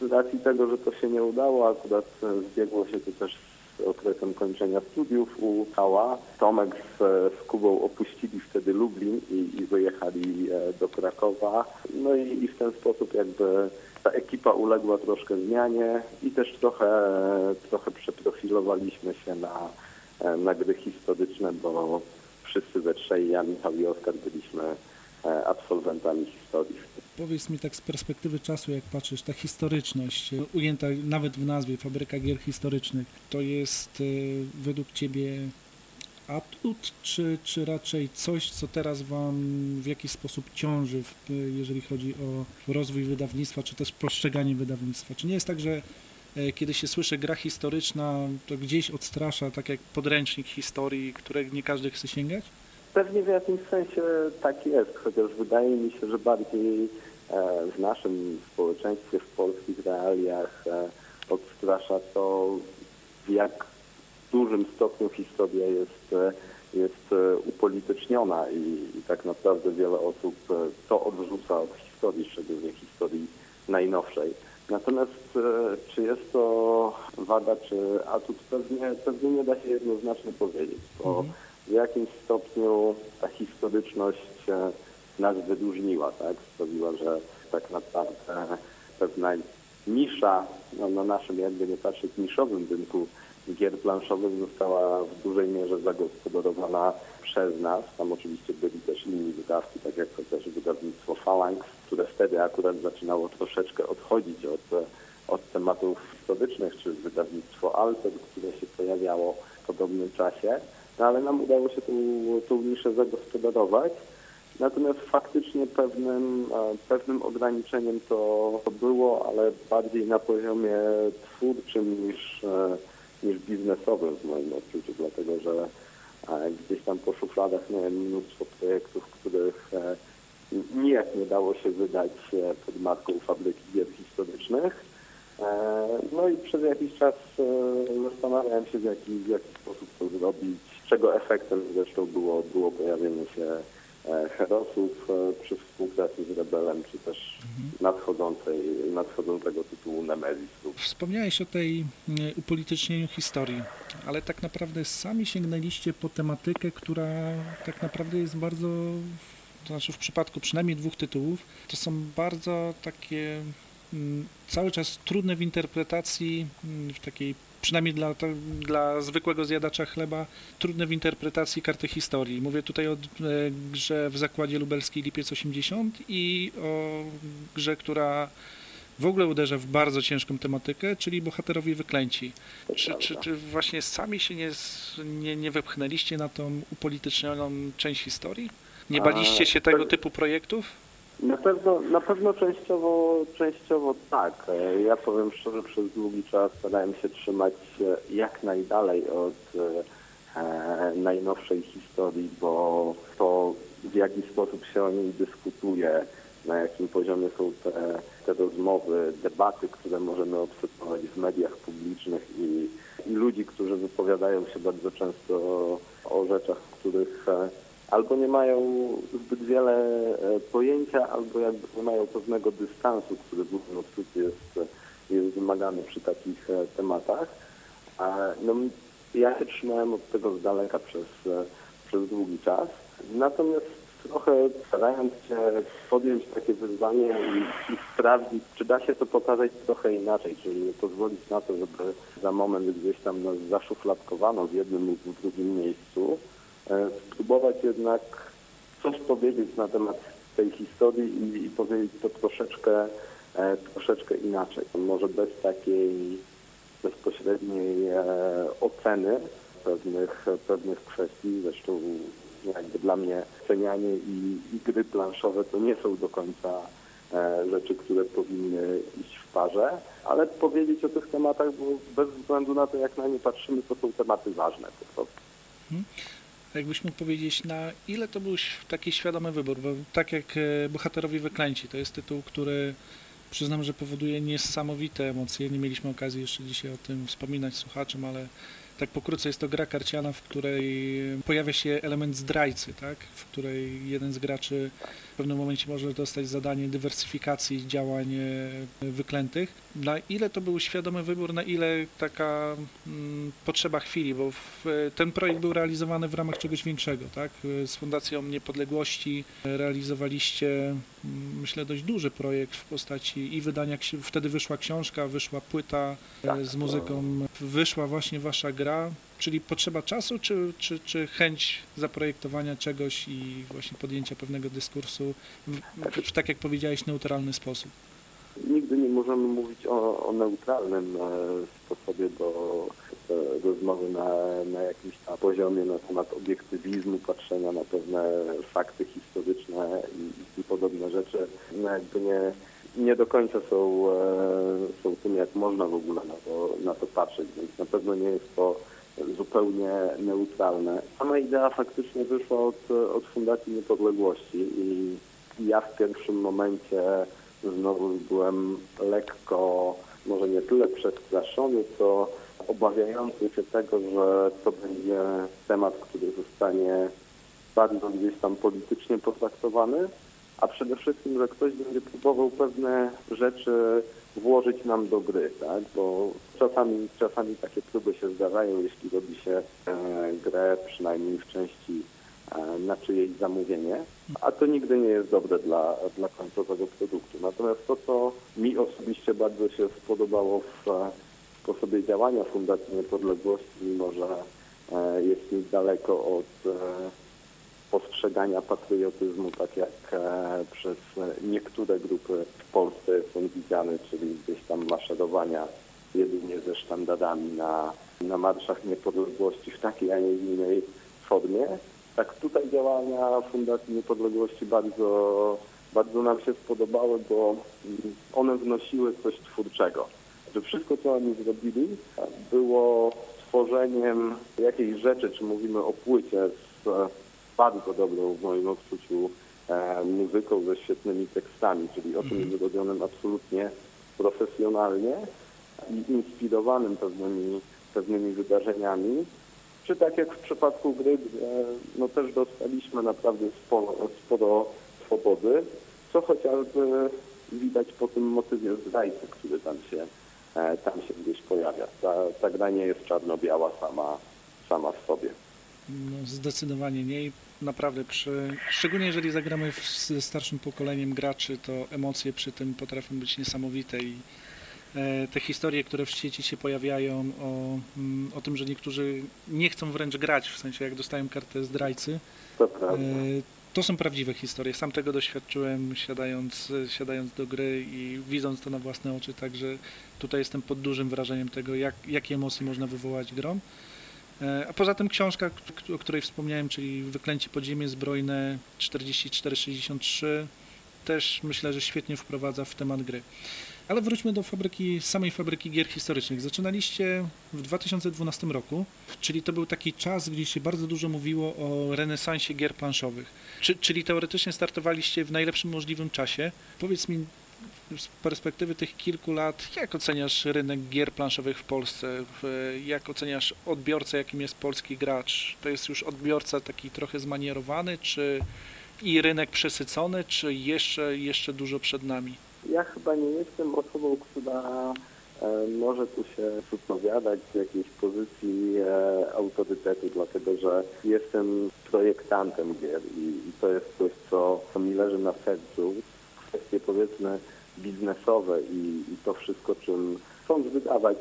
Z racji tego, że to się nie udało, akurat zbiegło się to też z okresem kończenia studiów u Kała. Tomek z, z Kubą opuścili wtedy Lublin i, i wyjechali e, do Krakowa. No i, i w ten sposób jakby ta ekipa uległa troszkę zmianie i też trochę, trochę przeprofilowaliśmy się na, e, na gry historyczne, bo wszyscy we trzej, ja, Michał i Oskar byliśmy E, absolwentami historii. Powiedz mi tak z perspektywy czasu, jak patrzysz, ta historyczność, e, ujęta nawet w nazwie Fabryka Gier Historycznych, to jest e, według Ciebie atut, czy, czy raczej coś, co teraz Wam w jakiś sposób ciąży, jeżeli chodzi o rozwój wydawnictwa, czy też postrzeganie wydawnictwa? Czy nie jest tak, że e, kiedy się słyszy gra historyczna, to gdzieś odstrasza, tak jak podręcznik historii, którego nie każdy chce sięgać? Pewnie w jakimś sensie tak jest, chociaż wydaje mi się, że bardziej e, w naszym społeczeństwie, w polskich realiach e, odstrasza to, w jak dużym stopniu historia jest, e, jest upolityczniona i, i tak naprawdę wiele osób to odrzuca od historii, szczególnie historii najnowszej. Natomiast czy jest to wada, czy atut, pewnie, pewnie nie da się jednoznacznie powiedzieć, bo mhm w jakimś stopniu ta historyczność nas wyróżniła, tak? Sprawiła, że tak naprawdę pewna nisza no, na naszym, jakby nie patrzeć, niszowym rynku gier planszowych została w dużej mierze zagospodarowana przez nas. Tam oczywiście byli też inni wydawcy, tak jak chociaż wydawnictwo Phalanx, które wtedy akurat zaczynało troszeczkę odchodzić od, od tematów historycznych, czy wydawnictwo Alter, które się pojawiało w podobnym czasie no ale nam udało się tą, tą niszę zagospodarować. Natomiast faktycznie pewnym, e, pewnym ograniczeniem to, było, ale bardziej na poziomie twórczym niż, e, niż biznesowym w moim odczuciu, dlatego że e, gdzieś tam po szufladach miałem mnóstwo projektów, których nijak nie dało się wydać pod marką fabryki gier historycznych. No i przez jakiś czas zastanawiałem się, w jaki, w jaki sposób to zrobić, czego efektem zresztą było, było pojawienie się e, herosów e, przy współpracy z Rebelem, czy też mhm. nadchodzącej, nadchodzącego tytułu Nemesis. Wspomniałeś o tej e, upolitycznieniu historii, ale tak naprawdę sami sięgnęliście po tematykę, która tak naprawdę jest bardzo, to znaczy w przypadku przynajmniej dwóch tytułów, to są bardzo takie cały czas trudne w interpretacji, mm, w takiej przynajmniej dla, dla zwykłego zjadacza chleba, trudne w interpretacji karty historii. Mówię tutaj o e, grze w Zakładzie Lubelskiej Lipiec 80 i o grze, która w ogóle uderza w bardzo ciężką tematykę, czyli bohaterowie wyklęci. Czy, czy, czy właśnie sami się nie, nie, nie wepchnęliście na tą upolitycznioną część historii? Nie baliście się tego typu projektów? Na pewno, na pewno częściowo, częściowo tak. E, ja powiem szczerze, przez długi czas starałem się trzymać jak najdalej od e, najnowszej historii, bo to w jaki sposób się o niej dyskutuje, na jakim poziomie są te, te rozmowy, debaty, które możemy obserwować w mediach publicznych i, i ludzi, którzy wypowiadają się bardzo często o, o rzeczach, których e, albo nie mają zbyt wiele e, pojęcia, albo jakby nie mają pewnego dystansu, który w moim odczuciu jest, jest wymagany przy takich e, tematach. No, ja się trzymałem od tego z daleka przez, e, przez długi czas. Natomiast trochę starając się podjąć takie wyzwanie i, i, sprawdzić, czy da się to pokazać trochę inaczej, czyli nie pozwolić na to, żeby za moment gdzieś tam nas zaszufladkowano w jednym lub w drugim miejscu, E, spróbować jednak coś powiedzieć na temat tej historii i, i powiedzieć to troszeczkę, e, troszeczkę inaczej. Może bez takiej bezpośredniej e, oceny pewnych, pewnych kwestii. Zresztą jakby dla mnie cenianie i, i gry planszowe to nie są do końca rzeczy, które powinny iść w parze, ale powiedzieć o tych tematach, bo bez względu na to, jak na nie patrzymy, to są tematy ważne po prostu. Hmm jakbyś mógł powiedzieć, na ile to był taki świadomy wybór, bo tak jak e, Bohaterowie Wyklęci, to jest tytuł, który przyznam, że powoduje niesamowite emocje. Nie mieliśmy okazji jeszcze dzisiaj o tym wspominać słuchaczom, ale tak pokrótce jest to gra karciana, w której pojawia się element zdrajcy, tak? w której jeden z graczy pewnym momencie może dostać zadanie dywersyfikacji działań e, wyklętych. Na ile to był świadomy wybór, na ile taka mm, potrzeba chwili, bo w, ten projekt był realizowany w ramach czegoś większego, tak? Z Fundacją Niepodległości realizowaliście, mm, myślę, dość duży projekt w postaci i wydania, wtedy wyszła książka, wyszła płyta e, z muzyką, wyszła właśnie wasza gra, czyli potrzeba czasu, czy, czy, czy chęć zaprojektowania czegoś i właśnie podjęcia pewnego dyskursu w, w tak jak powiedziałeś, neutralny sposób? Nigdy nie możemy mówić o, o neutralnym e, sposobie do rozmowy na, na jakimś tam poziomie na temat obiektywizmu, patrzenia na pewne fakty historyczne i, i podobne rzeczy. No jakby nie, nie do końca są, e, są tym jak można w ogóle na to, na to patrzeć, więc na pewno nie jest to zupełnie neutralne. Sama idea faktycznie wyszła od, od Fundacji Niepodległości i ja w pierwszym momencie znowu byłem lekko, może nie tyle przestraszony, co obawiający się tego, że to będzie temat, który zostanie bardzo gdzieś tam politycznie potraktowany, a przede wszystkim, że ktoś będzie próbował pewne rzeczy włożyć nam do gry, tak? Bo czasami, czasami takie próby się zdarzają, jeśli robi się e, grę, przynajmniej w części e, na czyjeś zamówienie, a to nigdy nie jest dobre dla, dla końcowego produktu. Natomiast to, co mi osobiście bardzo się spodobało w sposobie działania Fundacji Niepodległości, mimo że e, jest daleko od e, postrzegania patriotyzmu, tak jak e, przez niektóre grupy w Polsce są widziane, czyli gdzieś tam maszerowania jedynie ze sztandarami na, na marszach niepodległości w takiej, a nie innej formie. Tak tutaj działania Fundacji Niepodległości bardzo, bardzo nam się spodobały, bo one wnosiły coś twórczego. Że wszystko, co oni zrobili, było tworzeniem jakiejś rzeczy, czy mówimy o płycie z bardzo dobrą w moim odczuciu e, muzyką ze świetnymi tekstami, czyli o czymś zrobionym absolutnie profesjonalnie i inspirowanym pewnymi, pewnymi wydarzeniami. Czy tak jak w przypadku gry, no też dostaliśmy naprawdę sporo, sporo swobody, co chociażby widać po tym motywie zdrajcy, który tam się, e, tam się gdzieś pojawia. Ta, ta gra nie jest czarno-biała sama, sama w sobie. No, zdecydowanie nie. Naprawdę, przy, szczególnie jeżeli zagramy z starszym pokoleniem graczy, to emocje przy tym potrafią być niesamowite i e, te historie, które w sieci się pojawiają o, mm, o tym, że niektórzy nie chcą wręcz grać, w sensie jak dostają kartę zdrajcy, To e, to są prawdziwe historie. Sam tego doświadczyłem siadając, siadając do gry i widząc to na własne oczy, także tutaj jestem pod dużym wrażeniem tego, jak, jakie emocje można wywołać grą. E, A poza tym książka, o której wspomniałem, czyli Wyklęcie podziemie zbrojne 4463, też myślę, że świetnie wprowadza w temat gry. Ale wróćmy do fabryki, samej fabryki gier historycznych. Zaczynaliście w 2012 roku, czyli to był taki czas, gdzie się bardzo dużo mówiło o renesansie gier planszowych. Czy, czyli teoretycznie startowaliście w najlepszym możliwym czasie. Powiedz mi z perspektywy tych kilku lat, jak oceniasz rynek gier planszowych w Polsce? Jak oceniasz odbiorcę, jakim jest polski gracz? To jest już odbiorca taki trochę zmanierowany, czy i rynek przesycony, czy jeszcze, jeszcze dużo przed nami? Ja chyba nie jestem osobą, która e, może tu się wypowiadać z jakiejś pozycji e, autorytetu, dlatego że jestem projektantem gier i, i to jest coś, co, co mi leży na sercu. Kwestie powiedzmy biznesowe i, i to wszystko, czym chcąc wydawać,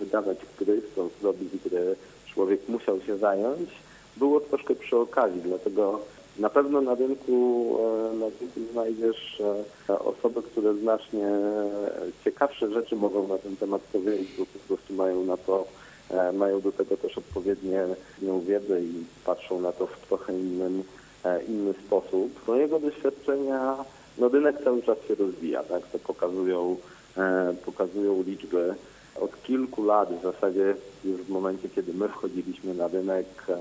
wydawać gry, chcąc robić gry, człowiek musiał się zająć, było troszkę przy okazji, dlatego na pewno na rynku, e, na rynku znajdziesz e, osoby, które znacznie e, ciekawsze rzeczy mogą na ten temat powiedzieć, bo po prostu mają na to, mają do tego też odpowiednie wiedzę i patrzą na to w trochę innym, inny sposób. Z mojego doświadczenia no rynek cały czas się rozwija, tak? To pokazują, e, pokazują liczby. Od kilku lat w zasadzie już w momencie, kiedy my wchodziliśmy na rynek, e,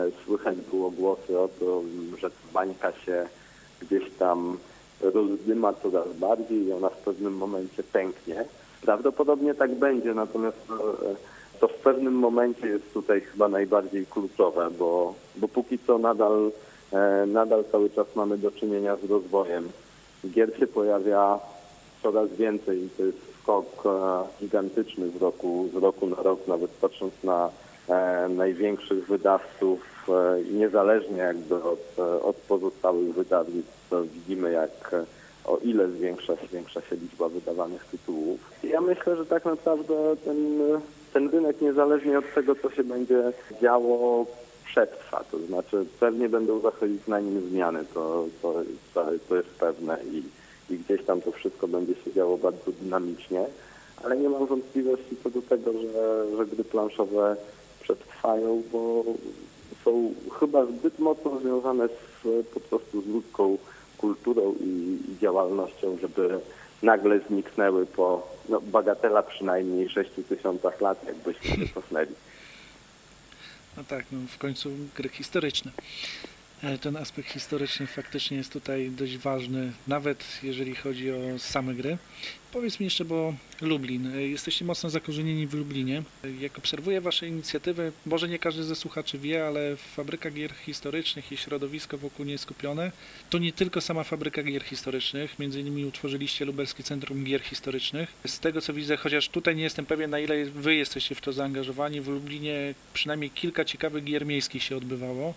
e, słychać było głosy o to, że bańka się gdzieś tam rozdyma coraz bardziej i ona w pewnym momencie pęknie. Prawdopodobnie tak będzie, natomiast to w pewnym momencie jest tutaj chyba najbardziej kluczowe, bo, bo póki co nadal, nadal cały czas mamy do czynienia z rozwojem. Gier się pojawia coraz więcej i to jest skok e, gigantyczny z roku, z roku na rok, nawet patrząc na e, największych wydawców, e, niezależnie jakby od, e, od pozostałych wydawnictw, widzimy jak e, o ile zwiększa, zwiększa się liczba wydawanych tytułów. Ja myślę, że tak naprawdę ten, ten rynek niezależnie od tego, co się będzie działo, przetrwa. To znaczy pewnie będą zachodzić na nim zmiany, to, to, to, jest pewne i, i gdzieś tam to wszystko będzie się działo bardzo dynamicznie, ale nie mam wątpliwości co do tego, że, że gry planszowe przetrwają, bo są chyba zbyt mocno związane z, po prostu z ludzką kulturą i, i działalnością, żeby, nagle zniknęły po no, bagatela przynajmniej 6 tysiącach lat, jakbyśmy się cofnęli. No tak, no w końcu gry historyczne. Ten aspekt historyczny faktycznie jest tutaj dość ważny, nawet jeżeli chodzi o same gry. Powiedz mi jeszcze, bo Lublin, e, jesteście mocno zakorzenieni w Lublinie. E, Jak obserwuję Wasze inicjatywy, może nie każdy ze słuchaczy wie, ale fabryka gier historycznych i środowisko wokół niej skupione, to nie tylko sama fabryka gier historycznych, między innymi utworzyliście Lubelskie Centrum Gier Historycznych. Z tego co widzę, chociaż tutaj nie jestem pewien na ile Wy jesteście w to zaangażowani, w Lublinie przynajmniej kilka ciekawych gier miejskich się odbywało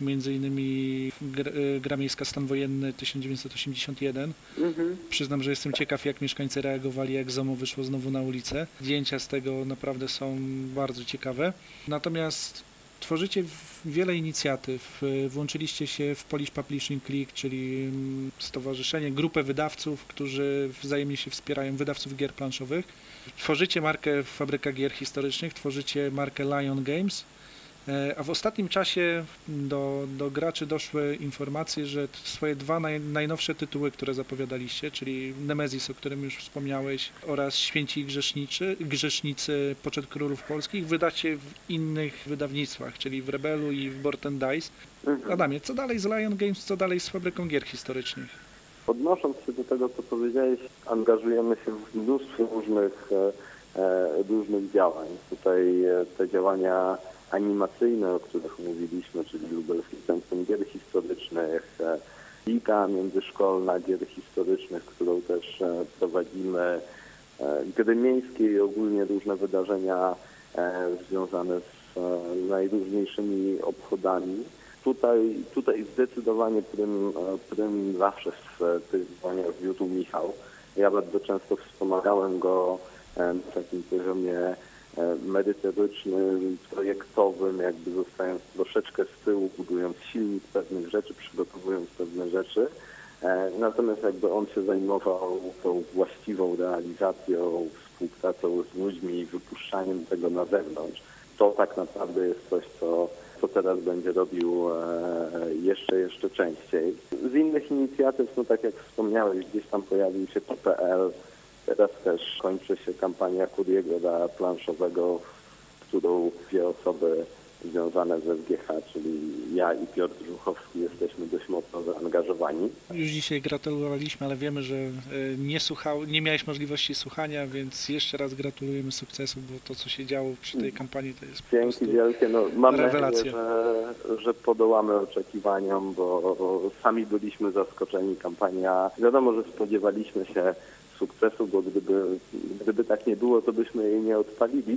między innymi gra, gra miejska Stan Wojenny 1981. Mhm. Przyznam, że jestem ciekaw, jak mieszkańcy reagowali, jak ZOMO wyszło znowu na ulicę. Zdjęcia z tego naprawdę są bardzo ciekawe. Natomiast tworzycie wiele inicjatyw. Y, Włączyliście się w Polish Publishing League, czyli mm, stowarzyszenie, grupę wydawców, którzy wzajemnie się wspierają, wydawców gier planszowych. Tworzycie markę Fabryka Gier Historycznych, tworzycie markę Lion Games. E, A w ostatnim czasie do, do graczy doszły informacje, że swoje dwa naj, najnowsze tytuły, które zapowiadaliście, czyli Nemezis, o którym już wspomniałeś, oraz Święci i Grzeszniczy, Grzesznicy Poczet Królów Polskich, wydacie w innych wydawnictwach, czyli w Rebelu i w Borten Dice. Mhm. Adamie, co dalej z Lion Games, co dalej z fabryką gier historycznych? Odnosząc się do tego, co powiedziałeś, angażujemy się w mnóstwo różnych, e, e, różnych działań. Tutaj te działania animacyjne, o których mówiliśmy, czyli Lubelskie Centrum Gier Historycznych, e, Liga Międzyszkolna Gier Historycznych, którą też e, prowadzimy, e, gry miejskie i ogólnie różne wydarzenia związane z najróżniejszymi obchodami. Tutaj, tutaj zdecydowanie prym, prym zawsze w tych działaniach wiódł Michał. Ja bardzo często wspomagałem go na takim poziomie merytorycznym, projektowym, jakby zostając troszeczkę z tyłu, budując silnik pewnych rzeczy, przygotowując pewne rzeczy. E, Natomiast jakby on się zajmował tą właściwą realizacją, współpracą z ludźmi i wypuszczaniem tego na zewnątrz. To tak naprawdę jest coś, co, co teraz będzie robił e, jeszcze, jeszcze częściej. Z innych inicjatyw, no tak jak wspomniałeś, gdzieś tam pojawił się PPL, teraz też kończy się kampania Kuriego dla planszowego, w którą dwie osoby związane z SGH, czyli ja i Piotr Żuchowski jesteśmy dość mocno zaangażowani. Już dzisiaj gratulowaliśmy, ale wiemy, że e, nie, słuchał, nie miałeś możliwości słuchania, więc jeszcze raz gratulujemy sukcesu, bo to, co się działo przy tej kampanii, to jest Dzięki wielkie. No, mam rewelacja. nadzieję, że, że podołamy oczekiwaniom, bo sami byliśmy zaskoczeni. Kampania, wiadomo, że spodziewaliśmy się sukcesu, bo gdyby, gdyby tak nie było, to byśmy jej nie odpalili,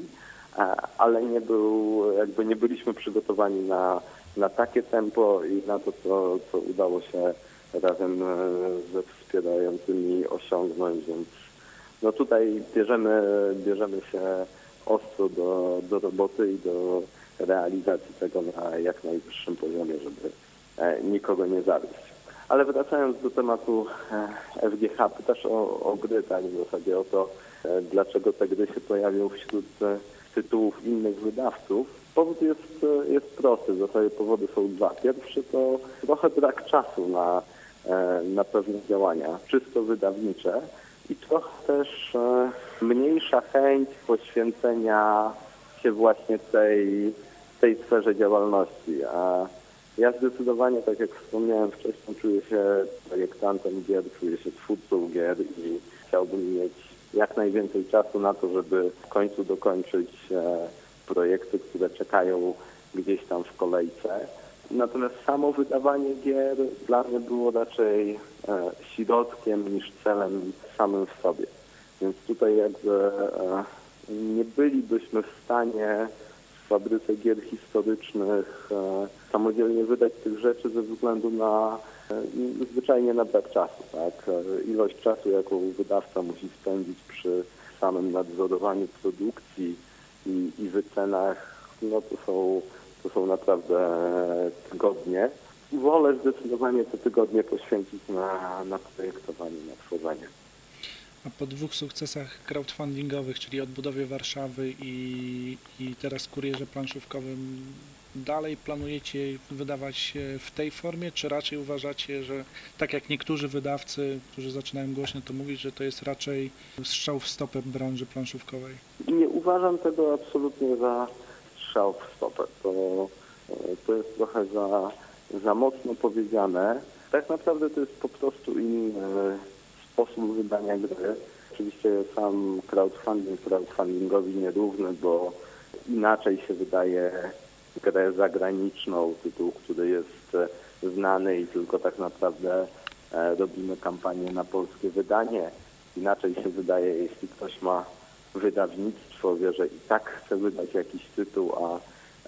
ale nie był, jakby nie byliśmy przygotowani na, na takie tempo i na to, co, co udało się razem e, ze wspierającymi osiągnąć, więc no tutaj bierzemy, bierzemy się ostro do, do roboty i do realizacji tego na jak najwyższym poziomie, żeby e, nikogo nie zawieść. Ale wracając do tematu e, FGH, pytasz o, o gry, tak, w zasadzie o to, e, dlaczego te gry się pojawią wśród e, tytułów innych wydawców. Powód jest, jest prosty, w zasadzie powody są dwa. Pierwszy to trochę brak czasu na, na pewne działania, czysto wydawnicze i trochę też mniejsza chęć poświęcenia się właśnie tej, tej sferze działalności. A ja zdecydowanie, tak jak wspomniałem wcześniej, czuję się projektantem gier, czuję się twórcą gier i chciałbym mieć jak najwięcej czasu na to, żeby w końcu dokończyć e, projekty, które czekają gdzieś tam w kolejce. Natomiast samo wydawanie gier dla mnie było raczej e, środkiem niż celem samym w sobie. Więc tutaj jakby e, nie bylibyśmy w stanie w fabryce gier historycznych samodzielnie wydać tych rzeczy ze względu na e, zwyczajnie na brak czasu. Tak? E, Ilość czasu, jaką wydawca musi spędzić przy samym nadzorowaniu produkcji i, i wycenach, no to są, to są naprawdę tygodnie. Wolę zdecydowanie te tygodnie poświęcić na, na projektowanie, na tworzenie. A po dwóch sukcesach crowdfundingowych, czyli odbudowie Warszawy i, i teraz kurierze planszówkowym, dalej planujecie wydawać w tej formie, czy raczej uważacie, że tak jak niektórzy wydawcy, którzy zaczynają głośno to mówić, że to jest raczej strzał w stopę branży planszówkowej? Nie uważam tego absolutnie za strzał w stopę. To, to jest trochę za, za mocno powiedziane. Tak naprawdę to jest po prostu inny sposób wydania gry. Oczywiście sam crowdfunding crowdfundingowi nierówny, bo inaczej się wydaje grę zagraniczną, tytuł, który jest znany i tylko tak naprawdę e, robimy kampanię na polskie wydanie. Inaczej się wydaje, jeśli ktoś ma wydawnictwo, wie, że i tak chce wydać jakiś tytuł, a,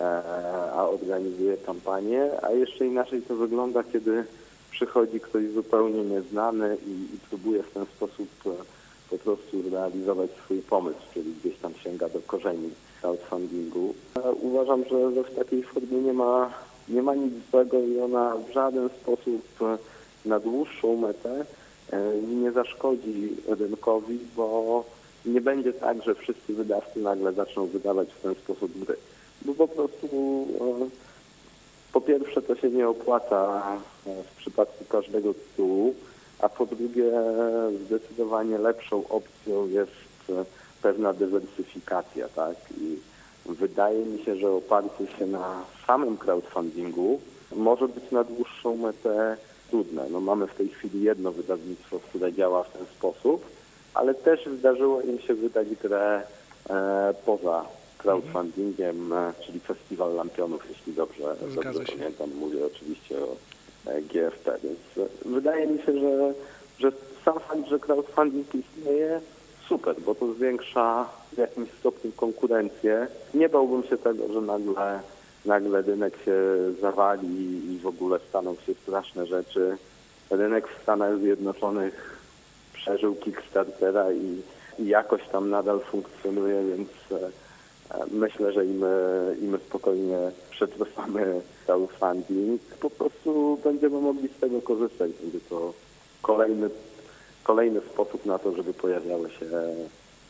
e, a organizuje kampanię, a jeszcze inaczej to wygląda, kiedy przychodzi ktoś zupełnie nieznany i, i próbuje w ten sposób e, po prostu zrealizować swój pomysł, czyli gdzieś tam sięga do korzeni crowdfundingu. Uważam, że w takiej formie nie ma, nie ma nic złego i ona w żaden sposób na dłuższą metę e, nie zaszkodzi rynkowi, bo nie będzie tak, że wszyscy wydawcy nagle zaczną wydawać w ten sposób gry. Bo po prostu e, po pierwsze to się nie opłaca w przypadku każdego tytułu, a po drugie zdecydowanie lepszą opcją jest pewna dywersyfikacja, tak? I wydaje mi się, że oparcie się na samym crowdfundingu może być na dłuższą metę trudne. No mamy w tej chwili jedno wydawnictwo, które działa w ten sposób, ale też zdarzyło im się wydać grę e, poza crowdfundingiem, e, czyli Festiwal Lampionów, jeśli dobrze, dobrze pamiętam. Mówię oczywiście o e, GFP, więc wydaje mi się, że, że sam fakt, że crowdfunding istnieje, super, bo to zwiększa w jakimś stopniu konkurencję. Nie bałbym się tego, że nagle, nagle rynek się zawali i w ogóle staną się straszne rzeczy. Rynek w Stanach Zjednoczonych przeżył Kickstartera i, i jakoś tam nadal funkcjonuje, więc e, myślę, że im, im spokojnie przetrwamy crowdfunding, po prostu będziemy mogli z tego korzystać. Będzie to kolejny kolejny sposób na to, żeby pojawiały się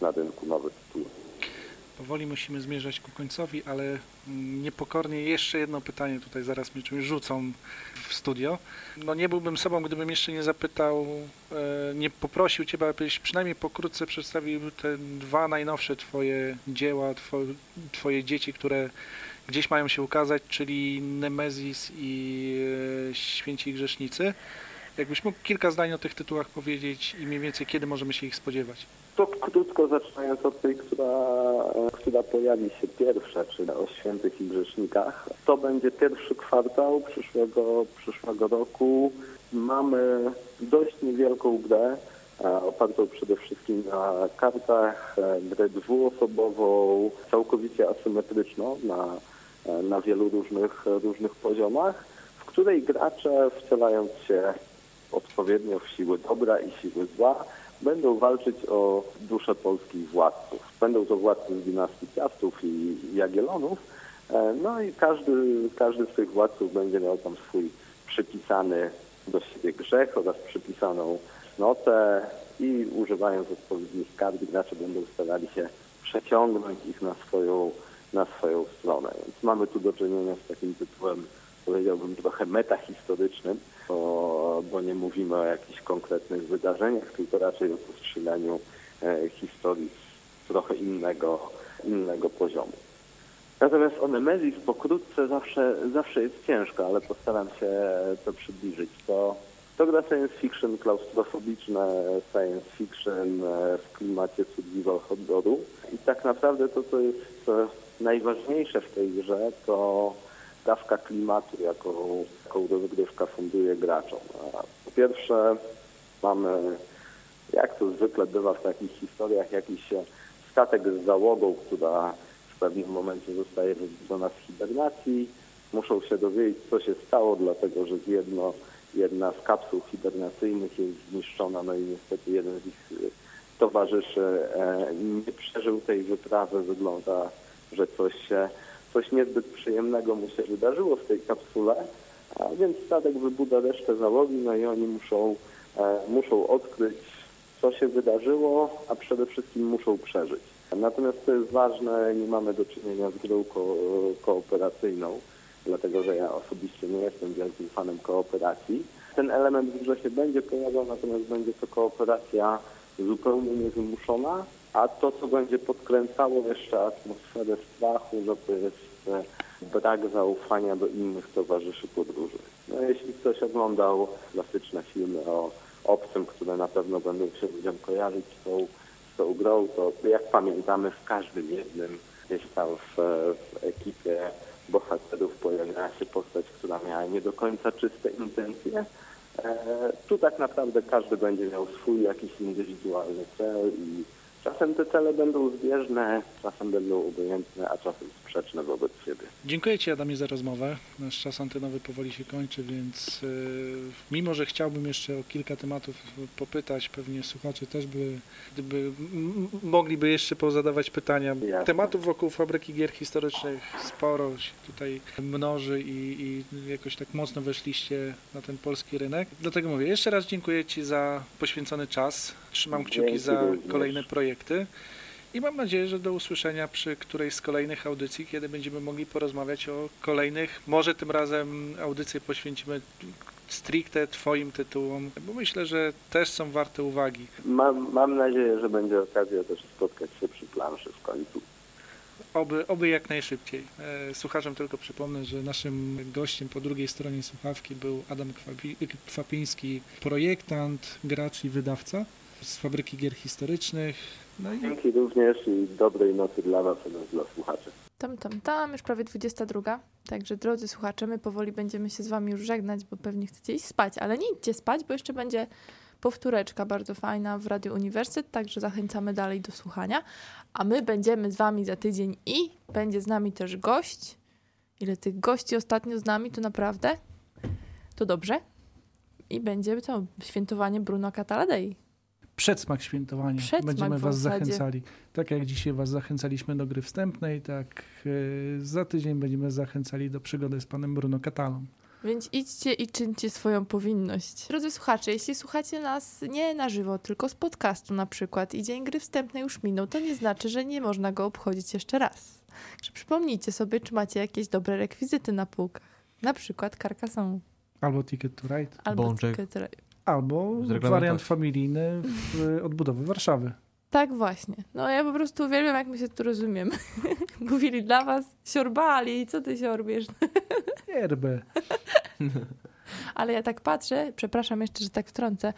na rynku nowe tytuły. Powoli musimy zmierzać ku końcowi, ale niepokornie jeszcze jedno pytanie tutaj zaraz mi czymś rzucą w studio. No nie byłbym sobą, gdybym jeszcze nie zapytał, e, nie poprosił Ciebie, abyś przynajmniej pokrótce przedstawił te dwa najnowsze Twoje dzieła, Twoje, dzieci, które gdzieś mają się ukazać, czyli Nemezis i e, Święci Grzesznicy. Jakbyś mógł kilka zdań o tych tytułach powiedzieć i mniej więcej kiedy możemy się ich spodziewać? To krótko zaczynając od tej, która, która pojawi się pierwsza, czyli o świętych i grzesznikach. To będzie pierwszy kwartał przyszłego, przyszłego roku. Mamy dość niewielką grę, e, opartą przede wszystkim na kartach, e, grę dwuosobową, całkowicie asymetryczną na, e, na wielu różnych, różnych poziomach, w której gracze wcielając się odpowiednio w siły dobra i siły zła, będą walczyć o duszę polskich władców. Będą to władcy z dynastii Piastów i Jagiellonów, e, no i każdy, każdy z tych władców będzie miał tam swój przypisany do siebie grzech oraz przypisaną notę i używając odpowiednich kart gracze będą starali się przeciągnąć ich na swoją, na swoją stronę. Więc mamy tu do czynienia z takim tytułem, powiedziałbym, trochę metahistorycznym, bo, bo nie mówimy o jakichś konkretnych wydarzeniach, tylko raczej o postrzelaniu e, historii z trochę innego, innego poziomu. Natomiast o Nemesis pokrótce zawsze, zawsze jest ciężko, ale postaram się to przybliżyć. To, to gra science fiction klaustrofobiczne, science fiction e, w klimacie survival horroru. I tak naprawdę to, co jest najważniejsze w tej grze, to dawka klimatu, jaką, jaką rozgrywka funduje graczom. Po pierwsze mamy, jak to zwykle bywa w takich historiach, jakiś statek z załogą, która w pewnym momencie zostaje wybudzona z hibernacji. Muszą się dowiedzieć, co się stało, dlatego że jedno, jedna z kapsuł hibernacyjnych jest zniszczona, no i niestety jeden z ich towarzyszy e, nie przeżył tej wyprawy. Wygląda, że coś się coś niezbyt przyjemnego mu się wydarzyło w tej kapsule, a więc statek wybudza resztę załogi, no i oni muszą, e, muszą odkryć, co się wydarzyło, a przede wszystkim muszą przeżyć. Natomiast to jest ważne, nie mamy do czynienia z grą ko kooperacyjną. dlatego że ja osobiście nie jestem wielkim fanem kooperacji. Ten element w grze się będzie pojawiał, natomiast będzie to kooperacja zupełnie niewymuszona, a to, co będzie podkręcało jeszcze atmosferę strachu, że to jest e, brak zaufania do innych towarzyszy podróży. No, jeśli ktoś oglądał klasyczne filmy o obcym, które na pewno będą się ludziom kojarzyć z tą, z tą grą, to jak pamiętamy w każdym jednym gdzieś tam w, w ekipie bohaterów pojawiała się postać, która miała nie do końca czyste intencje. E, tu tak naprawdę każdy będzie miał swój jakiś indywidualny cel i czasem te cele będą zbieżne, czasem będą obojętne, a czasem sprzeczne wobec siebie. Dziękuję Ci Adamie za rozmowę. Nasz czas antenowy powoli się kończy, więc yy, mimo, że chciałbym jeszcze o kilka tematów popytać, pewnie słuchacze też by, gdyby mogliby jeszcze pozadawać pytania. Jasne. Tematów wokół fabryki gier historycznych sporo się tutaj mnoży i, i jakoś tak mocno weszliście na ten polski rynek. Dlatego mówię, jeszcze raz dziękuję Ci za poświęcony czas. Trzymam kciuki za kolejne projekty. I mam nadzieję, że do usłyszenia przy którejś z kolejnych audycji, kiedy będziemy mogli porozmawiać o kolejnych. Może tym razem audycję poświęcimy stricte Twoim tytułom, bo myślę, że też są warte uwagi. Mam, mam nadzieję, że będzie okazja też spotkać się przy planszy w końcu. Oby, oby jak najszybciej. E, Słuchaczom tylko przypomnę, że naszym gościem po drugiej stronie słuchawki był Adam Kwapi- Kwapiński, projektant, gracz i wydawca z fabryki gier historycznych. No i Dzięki również i dobrej nocy dla Was oraz dla słuchaczy. Tam, tam, tam, już prawie 22. Także drodzy słuchacze, my powoli będziemy się z wami już żegnać, bo pewnie chcecie iść spać, ale nie idźcie spać, bo jeszcze będzie powtóreczka bardzo fajna w Radio Uniwersytet, także zachęcamy dalej do słuchania. A my będziemy z wami za tydzień i będzie z nami też gość. Ile tych gości ostatnio z nami, to naprawdę to dobrze. I będzie to świętowanie Bruno Cataladei. Przedsmak świętowania. Przedsmak Będziemy Was zachęcali. Tak jak dzisiaj Was zachęcaliśmy do gry wstępnej, tak e, za tydzień będziemy zachęcali do przygody z panem Bruno Catalą. Więc idźcie i czyńcie swoją powinność. Drodzy słuchacze, jeśli słuchacie nas nie na żywo, tylko z podcastu na przykład i dzień gry wstępnej już minął, to nie znaczy, że nie można go obchodzić jeszcze raz. Także przypomnijcie sobie, czy macie jakieś dobre rekwizyty na półkach. Na przykład Carcassonne Albo Ticket to Ride, albo Bączek. Ticket- albo Z reglamentacji. wariant familijny w odbudowy Warszawy. Tak właśnie. No ja po prostu uwielbiam, jak my się tu rozumiemy. Mówili dla was, siorbali, co ty siorbiesz? Yerbę. Ale ja tak patrzę, przepraszam jeszcze, że tak wtrącę,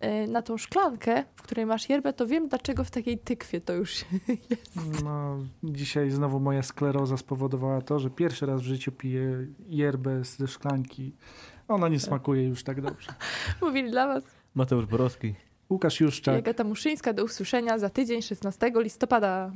yy, na tą szklankę, w której masz yerbę, to wiem, dlaczego w takiej tykwie to już jest. No, dzisiaj znowu moja skleroza spowodowała to, że pierwszy raz w życiu piję yerbę ze szklanki. Ona nie smakuje już tak dobrze. Mówili dla was. Mateusz Borowski. Łukasz Juszczak. Agata Muszyńska, do usłyszenia za tydzień, 16 listopada.